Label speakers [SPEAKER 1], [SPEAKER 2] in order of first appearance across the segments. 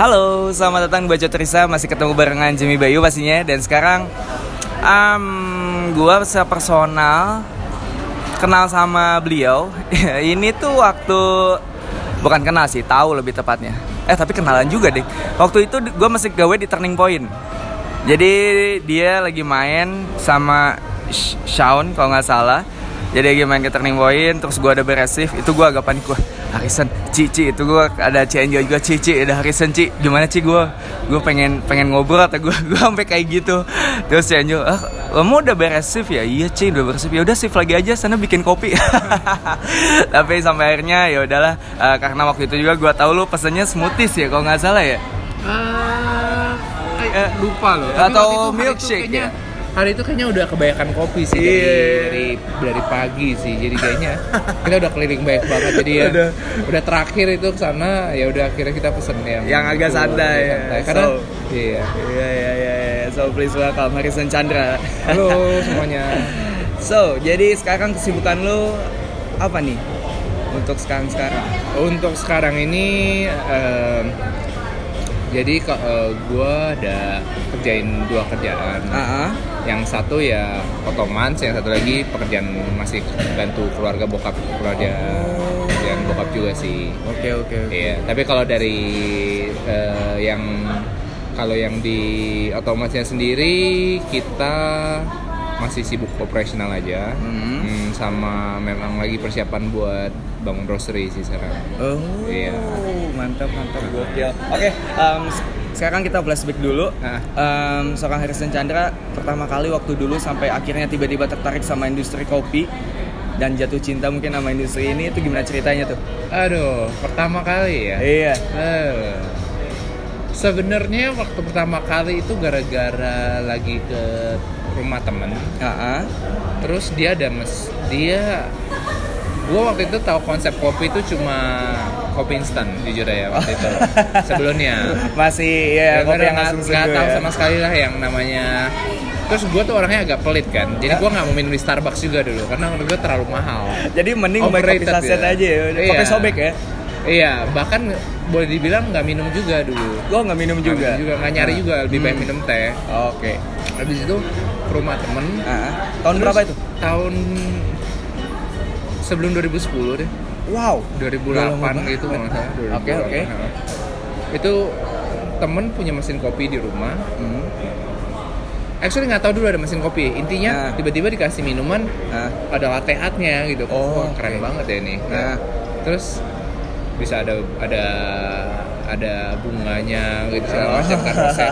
[SPEAKER 1] Halo, selamat datang di Baca Trisa Masih ketemu barengan Jimmy Bayu pastinya. Dan sekarang um, Gue secara personal Kenal sama beliau. Ini tuh waktu Bukan kenal sih, tahu lebih tepatnya. Eh tapi kenalan juga deh. Waktu itu gue masih gawe di Turning Point. Jadi dia lagi main sama Shaun kalau nggak salah. Jadi lagi main ke turning point terus gue ada beres shift. Itu gue agak panik gue Harrison Cici itu gue ada Cianjo juga. Cici ada Harrison Ci. Gimana Ci gue gue pengen pengen ngobrol atau gue gue sampai kayak gitu. Terus Cianjo ah kamu udah beres shift ya? Iya Ci udah beres shift. Ya udah shift lagi aja sana bikin kopi. Tapi sampai akhirnya ya udahlah uh, karena waktu itu juga gue tahu lu pesennya smoothies ya kalau nggak salah ya?
[SPEAKER 2] Uh, eh, lupa loh.
[SPEAKER 1] Atau milkshake ya
[SPEAKER 2] hari itu kayaknya udah kebanyakan kopi sih yeah. dari, dari dari pagi sih. Jadi kayaknya kita udah keliling banyak banget. Jadi ya udah, udah terakhir itu ke sana ya udah akhirnya kita pesen yang
[SPEAKER 1] yang agak santai, ya.
[SPEAKER 2] santai. karena so, iya
[SPEAKER 1] iya iya iya. So please welcome Harrison Chandra.
[SPEAKER 2] Halo semuanya.
[SPEAKER 1] So jadi sekarang kesibukan lo apa nih? Untuk sekarang sekarang
[SPEAKER 2] untuk sekarang ini um, jadi uh, gue ada kerjain dua kerjaan uh -huh. yang satu ya otoman yang satu lagi pekerjaan masih bantu keluarga bokap keluarga oh. yang bokap juga sih
[SPEAKER 1] oke okay, oke okay, okay.
[SPEAKER 2] iya tapi kalau dari uh, yang kalau yang di otomasnya sendiri kita masih sibuk operasional aja hmm. Hmm, sama memang lagi persiapan buat bangun roastery sih sekarang.
[SPEAKER 1] Oh iya. mantap mantap. Gokil. Oke okay, um, sekarang kita flashback dulu. Nah. um, seorang Harrison Chandra pertama kali waktu dulu sampai akhirnya tiba-tiba tertarik sama industri kopi dan jatuh cinta mungkin sama industri ini itu gimana ceritanya tuh?
[SPEAKER 2] Aduh pertama kali ya?
[SPEAKER 1] Iya.
[SPEAKER 2] Uh. Sebenarnya waktu pertama kali itu gara-gara lagi ke rumah temen uh -huh. terus dia ada mes dia gue waktu itu tahu konsep kopi itu cuma kopi instan jujur ya waktu itu sebelumnya
[SPEAKER 1] masih ya,
[SPEAKER 2] ya kopi yang nggak tahu ya. sama sekali lah yang namanya terus gue tuh orangnya agak pelit kan jadi gue nggak mau minum di Starbucks juga dulu karena menurut gue terlalu mahal
[SPEAKER 1] jadi mending kopi saset ya. aja ya iya. kopi sobek ya
[SPEAKER 2] iya bahkan boleh dibilang nggak minum juga dulu
[SPEAKER 1] gue nggak minum juga
[SPEAKER 2] nggak juga nggak nyari juga lebih hmm. banyak minum teh
[SPEAKER 1] oke okay.
[SPEAKER 2] habis itu ke rumah temen.
[SPEAKER 1] Uh, tahun Terus, berapa itu?
[SPEAKER 2] Tahun sebelum 2010 deh.
[SPEAKER 1] Wow.
[SPEAKER 2] 2008 gitu
[SPEAKER 1] kalau saya oke oke.
[SPEAKER 2] itu temen punya mesin kopi di rumah. Hmm. Actually nggak tahu dulu ada mesin kopi. Intinya tiba tiba-tiba dikasih minuman, uh. ada latte art-nya gitu. Oh, Wah, keren okay. banget ya ini. Nah, terus bisa ada ada ada bunganya gitu segala macam kan gitu.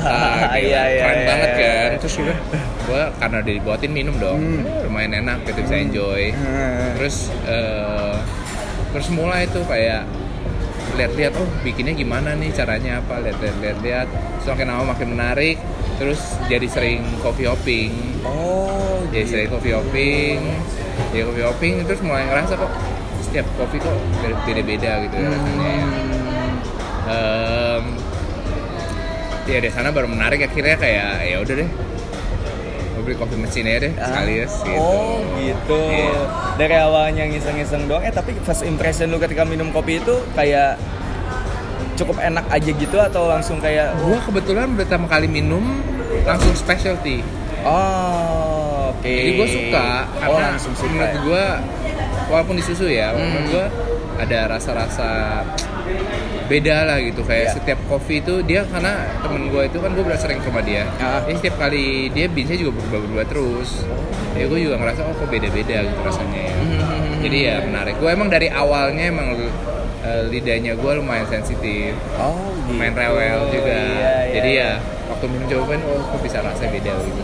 [SPEAKER 2] iya, iya, keren iya, banget iya, kan? terus gue gue karena dibuatin minum dong hmm. lumayan enak gitu bisa hmm. enjoy hmm. terus uh, terus mulai tuh kayak lihat-lihat oh bikinnya gimana nih caranya apa lihat-lihat lihat semakin lama makin menarik terus jadi sering coffee hopping
[SPEAKER 1] oh
[SPEAKER 2] jadi gitu. sering coffee hopping jadi coffee hopping terus mulai ngerasa kok setiap kopi kok beda-beda gitu hmm. rasanya ya um, ya di sana baru menarik akhirnya kayak ya udah deh beli kopi mesin aja deh ah. sekalian gitu.
[SPEAKER 1] oh gitu yeah. dari awalnya ngiseng-ngiseng doang eh tapi first impression lu ketika minum kopi itu kayak cukup enak aja gitu atau langsung kayak
[SPEAKER 2] oh. gua kebetulan pertama kali minum langsung specialty
[SPEAKER 1] oh oke okay.
[SPEAKER 2] jadi gua suka
[SPEAKER 1] oh, karena langsung suka menurut
[SPEAKER 2] ya? gue walaupun di susu ya hmm. menurut gue ada rasa-rasa beda lah gitu kayak yeah. setiap kopi itu dia karena temen gue itu kan gue udah sering ke rumah dia uh. jadi setiap kali dia biasanya juga berubah-berubah terus ya gue juga ngerasa oh kok beda-beda gitu rasanya ya mm-hmm. jadi ya menarik gue emang dari awalnya emang uh, lidahnya gue lumayan sensitif
[SPEAKER 1] oh gitu.
[SPEAKER 2] main rewel juga yeah, yeah, jadi ya waktu minum jawaban oh kok bisa rasa beda gitu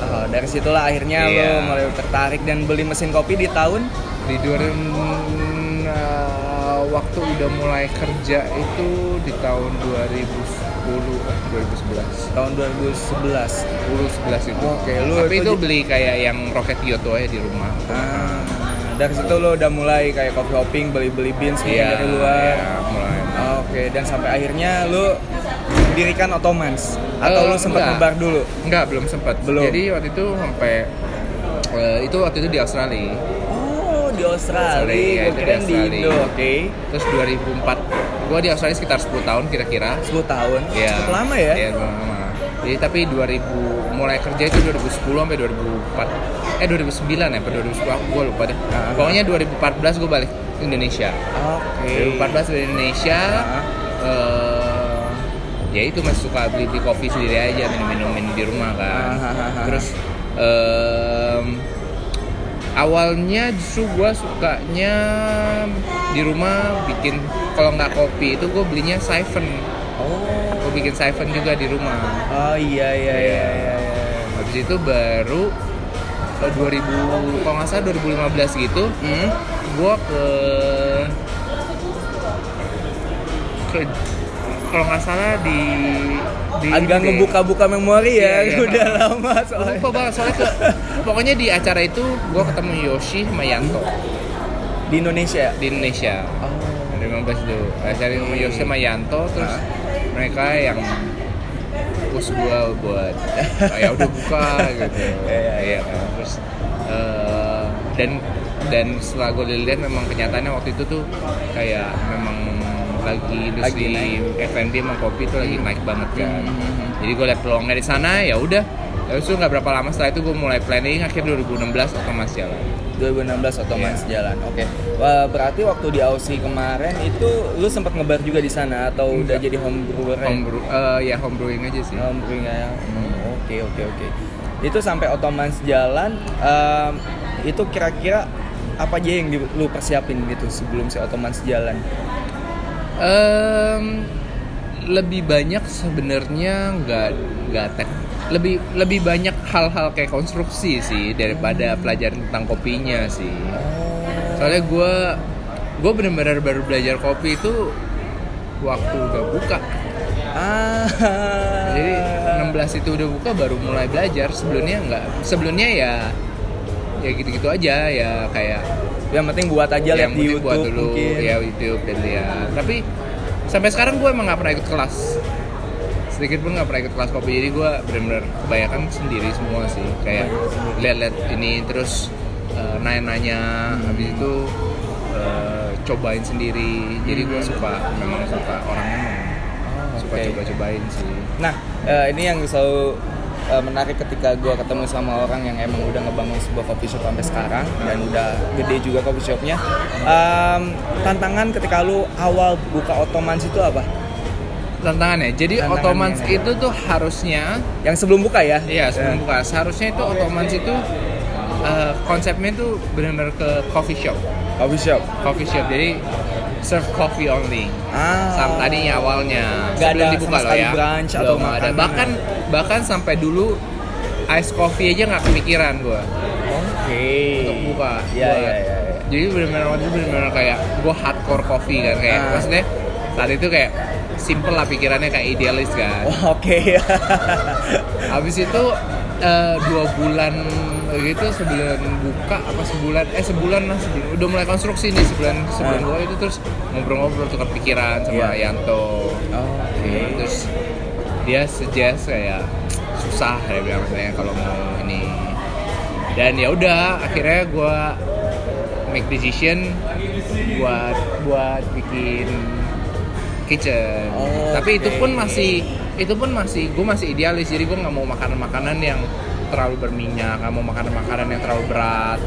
[SPEAKER 1] Oh, dari situlah akhirnya yeah. lo mulai tertarik dan beli mesin kopi di tahun
[SPEAKER 2] di 2000 waktu udah mulai kerja itu di tahun 2010 2011
[SPEAKER 1] tahun 2011
[SPEAKER 2] 10 11 itu.
[SPEAKER 1] Oke okay, lu
[SPEAKER 2] tapi itu, itu beli kayak yang roket Kyoto aja di rumah.
[SPEAKER 1] Ah, dari situ lo udah mulai kayak coffee hopping beli-beli beans yeah, dari luar.
[SPEAKER 2] yeah, mulai.
[SPEAKER 1] Oke okay, dan sampai akhirnya lo mendirikan Ottomans. Atau uh, lu sempat ngebar dulu?
[SPEAKER 2] Enggak belum sempat
[SPEAKER 1] belum.
[SPEAKER 2] Jadi waktu itu sampai uh, itu waktu itu di Australia.
[SPEAKER 1] Di Australia, Australia ya, gue kira di Indo, oke. Okay.
[SPEAKER 2] Terus 2004 gue di Australia sekitar 10 tahun kira-kira
[SPEAKER 1] 10 tahun.
[SPEAKER 2] Iya.
[SPEAKER 1] Cukup lama ya?
[SPEAKER 2] Iya, lama. Jadi tapi 2000 mulai kerja itu 2010 sampai 2004 eh 2009 ya, apa 2010 gue lupa deh.
[SPEAKER 1] Ah.
[SPEAKER 2] Pokoknya 2014 gue balik ke Indonesia.
[SPEAKER 1] Oke.
[SPEAKER 2] 2014 di Indonesia.
[SPEAKER 1] Ah.
[SPEAKER 2] eh, ya itu masih suka beli beli kopi sendiri aja minum-minum di rumah kan.
[SPEAKER 1] Ah,
[SPEAKER 2] Terus em, awalnya justru gue sukanya di rumah bikin kalau nggak kopi itu gue belinya siphon.
[SPEAKER 1] Oh.
[SPEAKER 2] Gue bikin siphon juga di rumah.
[SPEAKER 1] Oh iya iya iya iya. iya.
[SPEAKER 2] Habis itu baru eh, 2000 kalau nggak salah 2015 gitu
[SPEAKER 1] Hmm.
[SPEAKER 2] gue ke ke kalau nggak salah di di
[SPEAKER 1] Agak ngebuka-buka memori ya,
[SPEAKER 2] Iya, iya.
[SPEAKER 1] udah lama soalnya.
[SPEAKER 2] lupa banget soalnya ke, pokoknya di acara itu gue ketemu Yoshi sama Yanto
[SPEAKER 1] Di Indonesia.
[SPEAKER 2] di Indonesia
[SPEAKER 1] Oh.
[SPEAKER 2] 2015 itu. Acara ketemu Yoshi sama Yanto terus
[SPEAKER 1] Ah.
[SPEAKER 2] mereka yang push gue buat "Ah, ya udah buka gitu.
[SPEAKER 1] Iya, iya
[SPEAKER 2] kan? Terus eh, dan dan setelah gue lihat memang kenyataannya waktu itu tuh kayak memang lagi industri F&B sama kopi itu lagi naik banget kan.
[SPEAKER 1] Hmm.
[SPEAKER 2] jadi gue liat peluangnya di sana ya udah. Terus itu nggak berapa lama setelah itu gue mulai planning akhir 2016 otomatis jalan
[SPEAKER 1] 2016 otomatis
[SPEAKER 2] Iya.
[SPEAKER 1] jalan. Oke. Wah, berarti waktu di Aussie kemarin itu lu sempat ngebar juga di sana atau udah
[SPEAKER 2] Enggak.
[SPEAKER 1] jadi home brewer?
[SPEAKER 2] home brew, eh, ya home brewing aja sih
[SPEAKER 1] Home brewing ya. Hmm, Oke oke oke. Itu sampai otomatis jalan em, itu kira-kira apa aja yang lu persiapin gitu sebelum si otomatis jalan?
[SPEAKER 2] Em, lebih banyak sebenarnya nggak nggak tek lebih lebih banyak hal-hal kayak konstruksi sih daripada pelajaran tentang kopinya sih. Soalnya gue gue bener-bener baru belajar kopi itu waktu udah buka.
[SPEAKER 1] Ah.
[SPEAKER 2] jadi 16 itu udah buka baru mulai belajar. Sebelumnya nggak sebelumnya ya ya gitu-gitu aja ya kayak
[SPEAKER 1] yang penting buat aja lihat di YouTube
[SPEAKER 2] buat dulu
[SPEAKER 1] mungkin.
[SPEAKER 2] ya YouTube dan lihat. Tapi sampai sekarang gue emang nggak pernah ikut kelas sedikit pun nggak pernah ikut kelas kopi jadi gue bener-bener kebanyakan sendiri semua sih kayak lihat-lihat ini terus eh, nanya-nanya habis itu eh, cobain sendiri jadi gue suka memang suka orangnya memang
[SPEAKER 1] Oh,
[SPEAKER 2] suka
[SPEAKER 1] oke.
[SPEAKER 2] coba-cobain sih
[SPEAKER 1] Nah, eh, ini yang selalu eh, menarik ketika gue ketemu sama orang yang emang udah ngebangun sebuah coffee shop sampai sekarang dan udah gede juga coffee shopnya. Em, tantangan ketika lu awal buka Ottomans itu apa?
[SPEAKER 2] Tantangannya jadi. Ottomans itu tuh harusnya
[SPEAKER 1] Yang sebelum buka ya?
[SPEAKER 2] Iya sebelum buka. Seharusnya itu Ottomans itu eh, konsepnya itu benar-benar ke coffee shop.
[SPEAKER 1] Coffee shop.
[SPEAKER 2] Coffee shop. Jadi serve coffee only.
[SPEAKER 1] Ah.
[SPEAKER 2] Sam tadinya awalnya
[SPEAKER 1] Nggak
[SPEAKER 2] sebelum
[SPEAKER 1] ada
[SPEAKER 2] dibuka loh ya.
[SPEAKER 1] brunch atau
[SPEAKER 2] Belum ada. Bahkan bahkan sampai dulu ice coffee aja nggak kepikiran gue
[SPEAKER 1] Oke.
[SPEAKER 2] untuk buka.
[SPEAKER 1] Iya iya iya.
[SPEAKER 2] Jadi benar-benar waktu itu benar-benar kayak gue hardcore coffee kan kayak
[SPEAKER 1] Ah.
[SPEAKER 2] maksudnya saat itu kayak simple lah pikirannya kayak idealis kan.
[SPEAKER 1] Oh, Oke.
[SPEAKER 2] Habis itu eh, dua bulan gitu sebelum buka apa sebulan eh sebulan lah sebelum udah mulai konstruksi nih sebulan sebelum
[SPEAKER 1] Ah.
[SPEAKER 2] gua itu terus ngobrol-ngobrol tukar pikiran sama
[SPEAKER 1] Iya.
[SPEAKER 2] Yanto
[SPEAKER 1] Oke.
[SPEAKER 2] terus dia suggest kayak susah dia bilang saya kalau mau ini dan ya udah akhirnya gua make decision buat buat bikin kitchen
[SPEAKER 1] Oh,
[SPEAKER 2] tapi itu
[SPEAKER 1] oke.
[SPEAKER 2] pun masih itu pun masih gue masih idealis jadi gue nggak mau makanan-makanan yang terlalu berminyak nggak mau makanan-makanan yang terlalu berat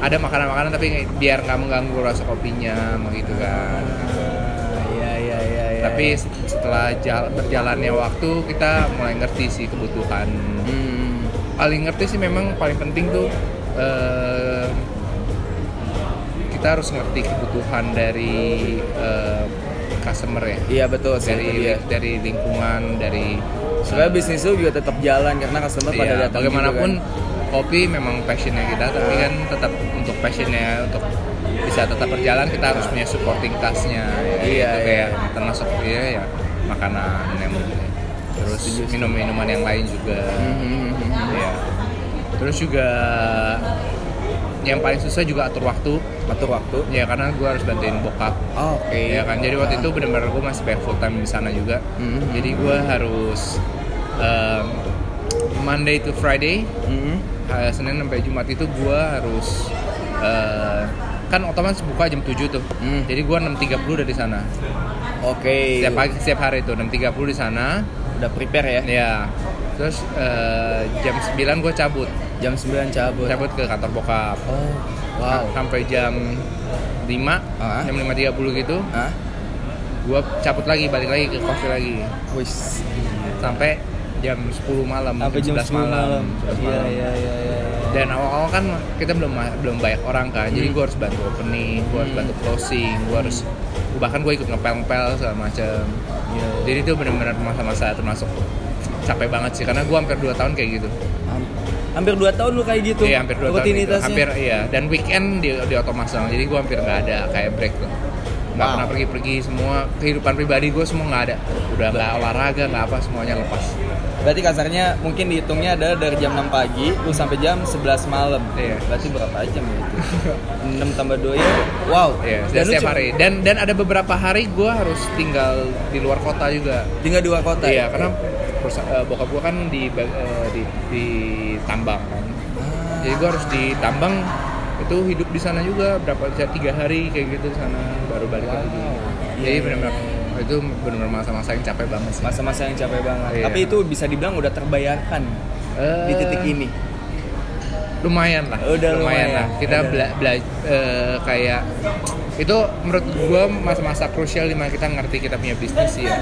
[SPEAKER 2] ada makanan-makanan tapi biar nggak mengganggu rasa kopinya gitu kan
[SPEAKER 1] Iya iya iya. iya.
[SPEAKER 2] tapi setelah jal- berjalannya waktu kita mulai ngerti sih kebutuhan
[SPEAKER 1] Hmm.
[SPEAKER 2] paling ngerti sih memang paling penting tuh eh, kita harus ngerti kebutuhan dari eh, customer ya
[SPEAKER 1] Iya betul sih. itu
[SPEAKER 2] dari
[SPEAKER 1] dia.
[SPEAKER 2] dari lingkungan dari
[SPEAKER 1] Supaya bisnis lu juga tetap jalan karena customer pada
[SPEAKER 2] Iya,
[SPEAKER 1] datang
[SPEAKER 2] bagaimanapun
[SPEAKER 1] juga kan.
[SPEAKER 2] kopi memang passionnya kita tapi kan tetap untuk passionnya untuk bisa tetap berjalan kita harus punya supporting tasknya ya,
[SPEAKER 1] Iya,
[SPEAKER 2] itu
[SPEAKER 1] iya.
[SPEAKER 2] kayak termasuk ya, ya makanan yang terus minum-minuman yang lain juga
[SPEAKER 1] Hmm, hmm.
[SPEAKER 2] Iya. terus juga yang paling susah juga atur waktu
[SPEAKER 1] Atur waktu.
[SPEAKER 2] ya karena gue harus bantuin bokap
[SPEAKER 1] Oh, Oke.
[SPEAKER 2] ya kan jadi waktu itu benar-benar gue masih banyak full time di sana juga
[SPEAKER 1] Hmm.
[SPEAKER 2] jadi gue harus um, Monday to Friday
[SPEAKER 1] Hmm.
[SPEAKER 2] uh, Senin sampai Jumat itu gue harus uh, kan otomatis buka jam 7 tuh.
[SPEAKER 1] Hmm.
[SPEAKER 2] Jadi gua 6.30 udah di sana.
[SPEAKER 1] Oke.
[SPEAKER 2] Setiap pagi setiap hari tuh 6.30 di sana.
[SPEAKER 1] Udah prepare ya?
[SPEAKER 2] Ya. Terus eh, jam 9 gua cabut.
[SPEAKER 1] Jam 9 cabut.
[SPEAKER 2] Cabut ke kantor bokap.
[SPEAKER 1] Oh. Wow.
[SPEAKER 2] Sampai jam 5,
[SPEAKER 1] Ah.
[SPEAKER 2] jam 5.30 gitu.
[SPEAKER 1] Hah?
[SPEAKER 2] Gua cabut lagi, balik lagi ke coffee lagi.
[SPEAKER 1] Wis.
[SPEAKER 2] Sampai jam 10 malam,
[SPEAKER 1] Sampai jam
[SPEAKER 2] 11
[SPEAKER 1] 10 malam.
[SPEAKER 2] 11
[SPEAKER 1] Iya,
[SPEAKER 2] malam.
[SPEAKER 1] iya, iya, iya.
[SPEAKER 2] dan awal-awal kan kita belum belum banyak orang kan jadi
[SPEAKER 1] Hmm.
[SPEAKER 2] gue harus bantu opening gue harus
[SPEAKER 1] Hmm.
[SPEAKER 2] bantu closing gue harus bahkan gue ikut ngepel-ngepel segala macem
[SPEAKER 1] Iya.
[SPEAKER 2] jadi itu benar-benar masa-masa termasuk capek banget sih karena gue hampir 2 tahun kayak gitu
[SPEAKER 1] Ham- hampir 2 tahun lu kayak gitu.
[SPEAKER 2] iya hampir 2 tahun gitu. hampir iya dan weekend di, di otomasang jadi gue hampir nggak ada kayak break tuh nggak
[SPEAKER 1] Wow.
[SPEAKER 2] pernah pergi-pergi semua kehidupan pribadi gue semua nggak ada udah nggak olahraga nggak apa semuanya lepas
[SPEAKER 1] Berarti kasarnya mungkin dihitungnya ada dari jam 6 pagi lu sampai jam 11 malam.
[SPEAKER 2] Iya.
[SPEAKER 1] Berarti berapa jam ya itu? 6 tambah 2 ya. Wow.
[SPEAKER 2] Iya,
[SPEAKER 1] Dan
[SPEAKER 2] dan setiap hari. Dan dan ada beberapa hari gue harus tinggal di luar kota juga.
[SPEAKER 1] tinggal di luar kota.
[SPEAKER 2] Iya,
[SPEAKER 1] ya?
[SPEAKER 2] karena perusa- eh, bokap gue kan di, eh, di di tambang kan.
[SPEAKER 1] Ah.
[SPEAKER 2] Jadi gue harus di tambang itu hidup di sana juga berapa bisa tiga hari kayak gitu di sana baru balik lagi.
[SPEAKER 1] Wow.
[SPEAKER 2] Jadi
[SPEAKER 1] Iya,
[SPEAKER 2] benar-benar
[SPEAKER 1] iya,
[SPEAKER 2] itu benar-benar masa-masa yang capek banget sih.
[SPEAKER 1] masa-masa yang capek banget.
[SPEAKER 2] Iya.
[SPEAKER 1] Tapi itu bisa dibilang udah terbayarkan
[SPEAKER 2] Eh,
[SPEAKER 1] di titik ini.
[SPEAKER 2] lumayan lah
[SPEAKER 1] Udah lumayan.
[SPEAKER 2] lah kita
[SPEAKER 1] Udah.
[SPEAKER 2] bela- bela- eh, kayak itu menurut gua masa-masa krusial di mana kita ngerti kita punya bisnis ya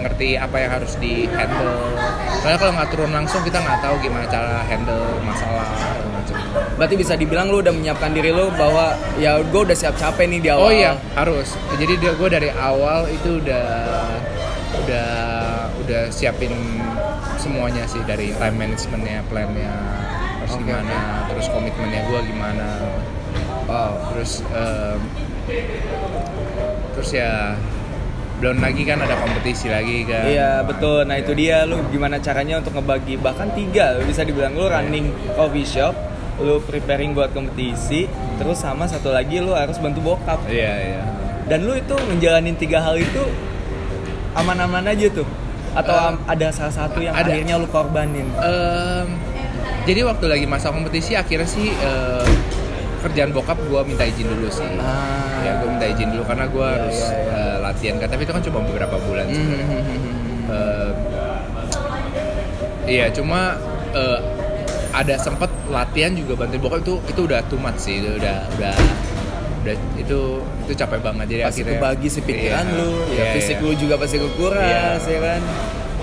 [SPEAKER 2] ngerti apa yang harus di handle. Karena kalau nggak turun langsung kita nggak tahu gimana cara handle masalah macam.
[SPEAKER 1] Berarti bisa dibilang lu udah menyiapkan diri lu bahwa ya gue udah siap capek nih di awal.
[SPEAKER 2] oh iya harus. Jadi dia gue dari awal itu udah udah udah siapin semuanya sih dari time managementnya plannya harus
[SPEAKER 1] Oke,
[SPEAKER 2] gimana terus komitmennya gue gimana.
[SPEAKER 1] Wow.
[SPEAKER 2] terus em, terus ya belum lagi kan ada kompetisi lagi kan
[SPEAKER 1] Iya betul. Nah itu dia lu gimana caranya untuk ngebagi bahkan tiga bisa dibilang lu running coffee shop, lu preparing buat kompetisi, terus sama satu lagi lu harus bantu bokap.
[SPEAKER 2] iya iya
[SPEAKER 1] Dan lu itu ngejalanin tiga hal itu aman-aman aja tuh. Atau am- ada salah satu yang
[SPEAKER 2] ada.
[SPEAKER 1] akhirnya lu korbanin.
[SPEAKER 2] Em, jadi waktu lagi masa kompetisi akhirnya sih em, kerjaan bokap gue minta izin dulu sih
[SPEAKER 1] Ah.
[SPEAKER 2] ya gue minta izin dulu karena gue
[SPEAKER 1] Iya,
[SPEAKER 2] harus
[SPEAKER 1] iya, iya.
[SPEAKER 2] eh, latihan kan tapi itu kan cuma beberapa bulan sih
[SPEAKER 1] Hmm.
[SPEAKER 2] Eh, iya cuma eh, ada sempet latihan juga bantuin bokap itu itu udah too much sih itu udah udah udah itu itu capek banget jadi
[SPEAKER 1] Pasti
[SPEAKER 2] akhirnya
[SPEAKER 1] kebagi sih pikiran
[SPEAKER 2] Iya,
[SPEAKER 1] lu, ya
[SPEAKER 2] iya,
[SPEAKER 1] fisik
[SPEAKER 2] iya.
[SPEAKER 1] lu juga pasti kekuras,
[SPEAKER 2] Iya.
[SPEAKER 1] ya kan?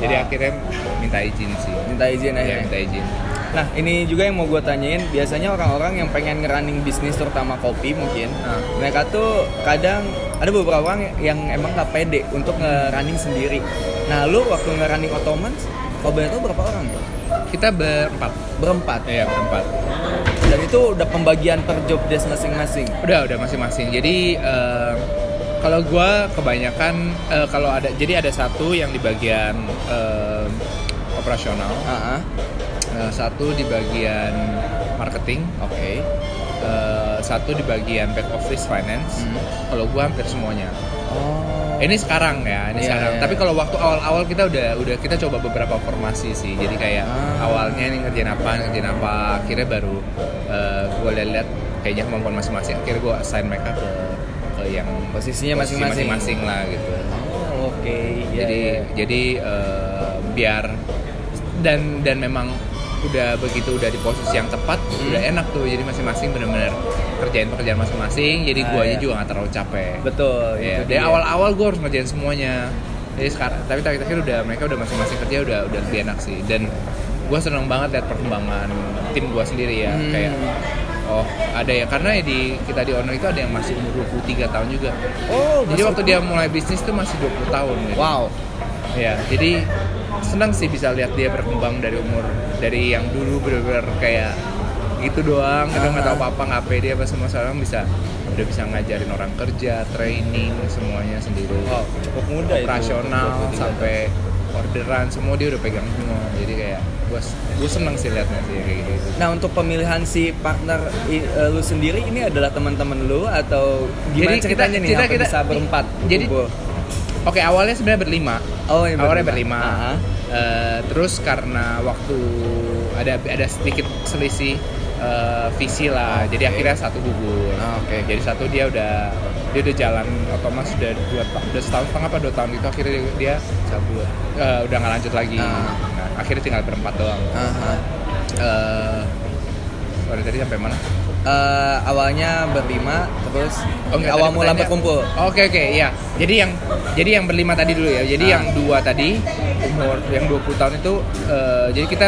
[SPEAKER 2] jadi
[SPEAKER 1] Wah.
[SPEAKER 2] akhirnya minta izin sih
[SPEAKER 1] minta izin akhirnya.
[SPEAKER 2] minta izin
[SPEAKER 1] Nah, ini juga yang mau gue tanyain. Biasanya orang-orang yang pengen ngerunning bisnis, terutama kopi mungkin,
[SPEAKER 2] Ah.
[SPEAKER 1] mereka tuh kadang ada beberapa orang yang emang gak pede untuk ngerunning sendiri. Nah, lu waktu ngerunning kalau boleh tahu berapa orang?
[SPEAKER 2] kita berempat
[SPEAKER 1] Berempat.
[SPEAKER 2] iya berempat
[SPEAKER 1] Dan itu udah pembagian per job desk masing-masing.
[SPEAKER 2] udah udah masing-masing jadi eh, kalau gua kebanyakan eh, kalau ada jadi ada satu yang di bagian eh, operasional
[SPEAKER 1] Ah, ah.
[SPEAKER 2] Eh, satu di bagian marketing
[SPEAKER 1] oke.
[SPEAKER 2] eh, satu di bagian back office finance
[SPEAKER 1] Hmm.
[SPEAKER 2] kalau gua hampir semuanya
[SPEAKER 1] Oh.
[SPEAKER 2] ini sekarang ya ini
[SPEAKER 1] Iya,
[SPEAKER 2] sekarang
[SPEAKER 1] iya.
[SPEAKER 2] tapi kalau waktu awal-awal kita udah udah kita coba beberapa formasi sih jadi kayak
[SPEAKER 1] Ah.
[SPEAKER 2] awalnya ini ngerjain apa ngerjain apa akhirnya baru eh, gue lihat-lihat kayaknya kemampuan masing-masing akhirnya gue assign mereka ke ke yang
[SPEAKER 1] Posisinya
[SPEAKER 2] posisi
[SPEAKER 1] masing-masing.
[SPEAKER 2] masing-masing lah gitu
[SPEAKER 1] Oh, oke. Iya,
[SPEAKER 2] jadi
[SPEAKER 1] iya.
[SPEAKER 2] jadi eh, biar dan dan memang udah begitu udah di posisi yang tepat
[SPEAKER 1] Hmm.
[SPEAKER 2] udah enak tuh jadi masing-masing benar-benar kerjain pekerjaan masing-masing jadi
[SPEAKER 1] Ah,
[SPEAKER 2] guanya
[SPEAKER 1] iya.
[SPEAKER 2] juga nggak terlalu capek
[SPEAKER 1] betul. Itu
[SPEAKER 2] dari awal-awal gue harus ngerjain semuanya. Jadi sekarang, tapi terakhir-terakhir udah mereka udah masing-masing kerja udah udah lebih enak sih. Dan gue seneng banget lihat perkembangan tim gue sendiri ya.
[SPEAKER 1] Hmm.
[SPEAKER 2] Kayak oh ada ya karena ya di kita di owner itu ada yang masih umur 23 tahun juga.
[SPEAKER 1] Oh,
[SPEAKER 2] Jadi waktu dia mulai bisnis tuh masih 20 tahun gitu.
[SPEAKER 1] Wow.
[SPEAKER 2] Ya, jadi senang sih bisa lihat dia berkembang dari umur dari yang dulu bener-bener kayak gitu doang, kita nggak tahu
[SPEAKER 1] Ah.
[SPEAKER 2] apa-apa nggak pede apa semua sekarang bisa udah bisa ngajarin orang kerja, training semuanya sendiri,
[SPEAKER 1] Wow, cukup muda itu.
[SPEAKER 2] operasional
[SPEAKER 1] 23
[SPEAKER 2] sampai orderan semua dia udah pegang semua. Jadi kayak gue gue seneng sih liatnya sih kayak gitu.
[SPEAKER 1] Nah untuk pemilihan si partner eh, lu sendiri ini adalah teman-teman lu atau gimana
[SPEAKER 2] Jadi kita-
[SPEAKER 1] ceritanya nih
[SPEAKER 2] kita- kita-
[SPEAKER 1] bisa berempat?
[SPEAKER 2] jadi-
[SPEAKER 1] kumpul?
[SPEAKER 2] Oke awalnya sebenarnya berlima.
[SPEAKER 1] oh yang
[SPEAKER 2] awalnya
[SPEAKER 1] berlima.
[SPEAKER 2] berlima.
[SPEAKER 1] Aha.
[SPEAKER 2] Eh, terus karena waktu ada ada sedikit selisih uh, visi lah. Okay. Jadi akhirnya satu gugur.
[SPEAKER 1] Oh, Oke. Okay.
[SPEAKER 2] Jadi satu dia udah dia udah jalan otomas sudah dua udah setahun setengah apa dua tahun itu akhirnya dia
[SPEAKER 1] cabut.
[SPEAKER 2] Uh, udah nggak lanjut lagi. Uh. Nah, akhirnya tinggal berempat doang. Uh -huh. uh, Sorry tadi sampai mana?
[SPEAKER 1] Uh, awalnya berlima terus oh, enggak, awal mula berkumpul.
[SPEAKER 2] Oke okay, oke okay, ya. Jadi yang jadi yang berlima tadi dulu ya. Jadi uh. yang dua tadi umur yang 20 tahun itu uh, jadi kita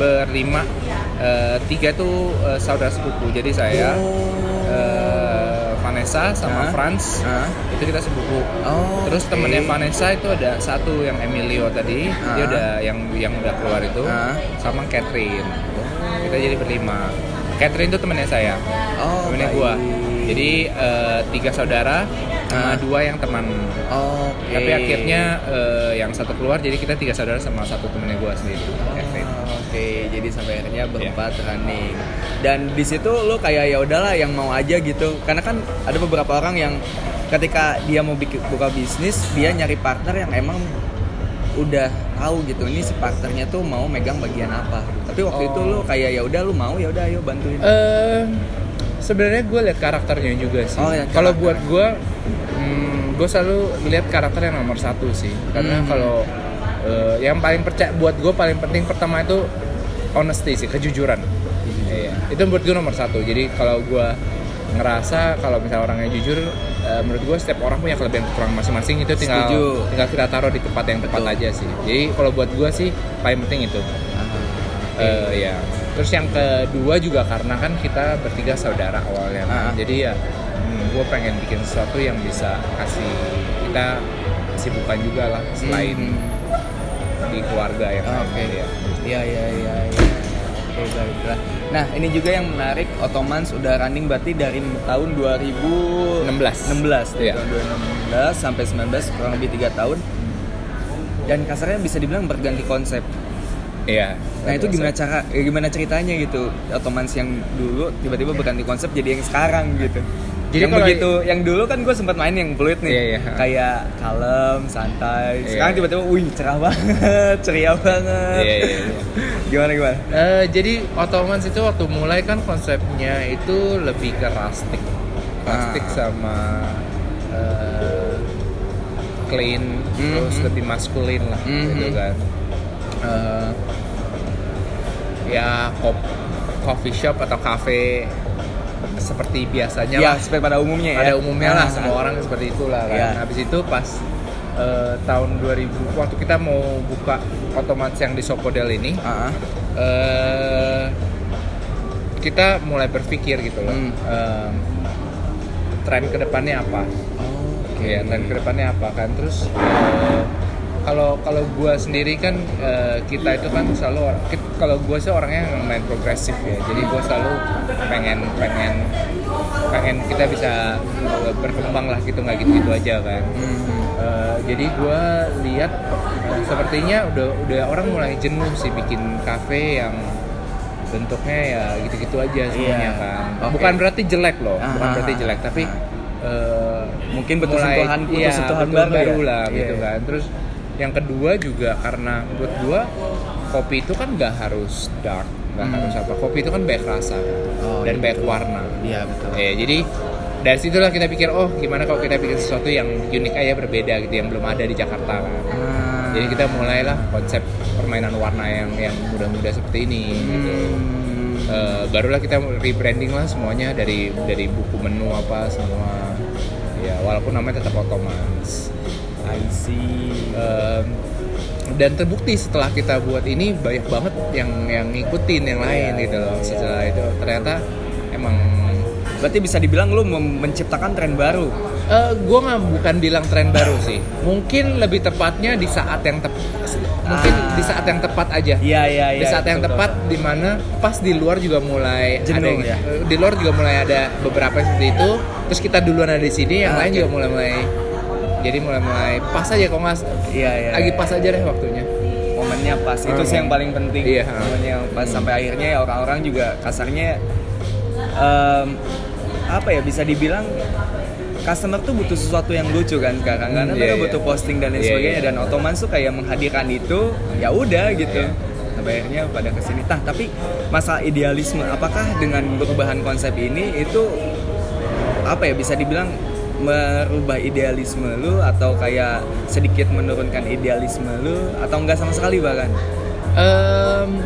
[SPEAKER 2] berlima uh, tiga tuh uh, saudara sepupu. Jadi saya oh. uh, Vanessa sama uh. Franz uh. itu kita sepupu. Oh, Terus okay. temennya Vanessa itu ada satu yang Emilio tadi uh. dia udah yang yang udah keluar itu uh. sama Catherine kita jadi berlima Catherine itu temennya saya oh, temennya gue jadi uh, tiga saudara sama uh. dua yang teman oh, okay. tapi akhirnya uh, yang satu keluar jadi kita tiga saudara sama satu temennya gue sendiri oh,
[SPEAKER 1] oke okay. jadi sampai akhirnya berempat yeah. running dan di situ lo kayak ya udahlah yang mau aja gitu karena kan ada beberapa orang yang ketika dia mau bikin buka bisnis dia nyari partner yang emang udah tahu gitu ini si partnernya tuh mau megang bagian apa. Tapi waktu oh. itu lu kayak ya udah lu mau ya udah ayo bantuin.
[SPEAKER 2] Uh, sebenarnya gue lihat karakternya juga sih. Oh, ya, kalau buat gue hmm, gue selalu lihat karakter yang nomor satu sih. Karena hmm. kalau uh, yang paling percaya buat gue paling penting pertama itu honesty sih kejujuran. Iya itu buat gue nomor satu. Jadi kalau gue ngerasa kalau misalnya orangnya jujur uh, menurut gue setiap orang punya kelebihan kekurangan masing-masing. Itu tinggal Setuju. tinggal kita taruh di tempat yang tepat aja sih. Jadi kalau buat gue sih paling penting itu. Uh, ya terus yang kedua juga karena kan kita bertiga saudara awalnya. Nah, jadi ya hmm, gue pengen bikin sesuatu yang bisa kasih kita kesibukan juga lah selain hmm. di keluarga ya.
[SPEAKER 1] Oke. Okay. ya iya iya iya. Ya. oke baiklah Nah, ini juga yang menarik, Ottomans udah running berarti dari tahun 2016. 16, yeah. tahun 2016 sampai 19 kurang lebih 3 tahun. Dan kasarnya bisa dibilang berganti konsep.
[SPEAKER 2] Iya.
[SPEAKER 1] Nah, itu gimana cara eh, gimana ceritanya gitu? Ottomans yang dulu tiba-tiba berganti konsep jadi yang sekarang gitu. Jadi yang begitu, yang dulu kan gue sempat main yang fluid nih, iya, iya. kayak kalem, santai. Iya, Sekarang iya. tiba-tiba, wih cerah banget, ceria banget. Iya, iya, iya. gimana gimana?
[SPEAKER 2] Uh, jadi Ottomans itu waktu mulai kan konsepnya itu lebih ke rustic, rustic ah. sama uh, clean, mm -hmm. terus lebih maskulin lah, mm -hmm. gitu kan. Uh, ya coffee shop atau cafe seperti biasanya
[SPEAKER 1] ya, lah. seperti pada umumnya
[SPEAKER 2] ya. Pada umumnya lah ah, semua orang seperti itulah kan. Ya. Habis itu pas uh, tahun 2000 waktu kita mau buka otomatis yang di Sopodel ini, uh -huh. uh, kita mulai berpikir gitu loh. Hmm. Uh, tren ke depannya apa? Oh, okay. Ya, tren ke depannya apa kan? Terus uh, kalau kalau gue sendiri kan uh, kita itu kan selalu kalau gue sih orangnya main progresif ya jadi gue selalu pengen pengen pengen kita bisa berkembang lah gitu nggak gitu gitu aja kan hmm. uh, jadi gue lihat uh, sepertinya udah udah orang mulai jenuh sih bikin kafe yang bentuknya ya gitu-gitu aja semuanya yeah. kan okay. bukan berarti jelek loh Aha. bukan berarti jelek tapi uh,
[SPEAKER 1] mungkin betul sentuhan iya, sentuhan baru,
[SPEAKER 2] baru ya? lah yeah. gitu iya. kan terus yang kedua juga karena buat gua kopi itu kan nggak harus dark nggak hmm. harus apa kopi itu kan banyak rasa oh, dan iya, banyak warna
[SPEAKER 1] iya betul
[SPEAKER 2] eh, jadi dari situlah kita pikir oh gimana kalau kita bikin sesuatu yang unik aja berbeda gitu yang belum ada di Jakarta kan hmm. jadi kita mulailah konsep permainan warna yang yang muda-muda seperti ini gitu. hmm. gitu uh, barulah kita rebranding lah semuanya dari dari buku menu apa semua ya walaupun namanya tetap otomatis
[SPEAKER 1] I see.
[SPEAKER 2] Um, dan terbukti setelah kita buat ini banyak banget yang yang ngikutin yang lain yeah, gitu loh. Yeah. Setelah itu ternyata emang
[SPEAKER 1] berarti bisa dibilang lu menciptakan tren baru.
[SPEAKER 2] Uh, gue nggak bukan bilang tren baru sih. Mungkin lebih tepatnya di saat yang tepat. Mungkin ah. di saat yang tepat aja.
[SPEAKER 1] Iya iya
[SPEAKER 2] iya. Di saat yang tepat di mana pas di luar juga mulai Jenuh, ada ya? di luar juga mulai ada beberapa seperti itu. Terus kita duluan ada di sini, yang ah, lain okay. juga mulai mulai jadi mulai-mulai pas aja kok nggak iya, iya, lagi iya. pas aja deh waktunya
[SPEAKER 1] momennya pas hmm. itu sih yang paling penting
[SPEAKER 2] iya,
[SPEAKER 1] momennya pas hmm. sampai akhirnya ya orang-orang juga kasarnya um, apa ya bisa dibilang customer tuh butuh sesuatu yang lucu kan sekarang karena hmm, mereka yeah, butuh posting dan lain yeah, sebagainya yeah. dan otomatis tuh kayak menghadirkan itu ya udah gitu yeah. bayarnya pada ke sini tah tapi masa idealisme apakah dengan perubahan konsep ini itu apa ya bisa dibilang merubah idealisme lu atau kayak sedikit menurunkan idealisme lu atau enggak sama sekali bahkan
[SPEAKER 2] um,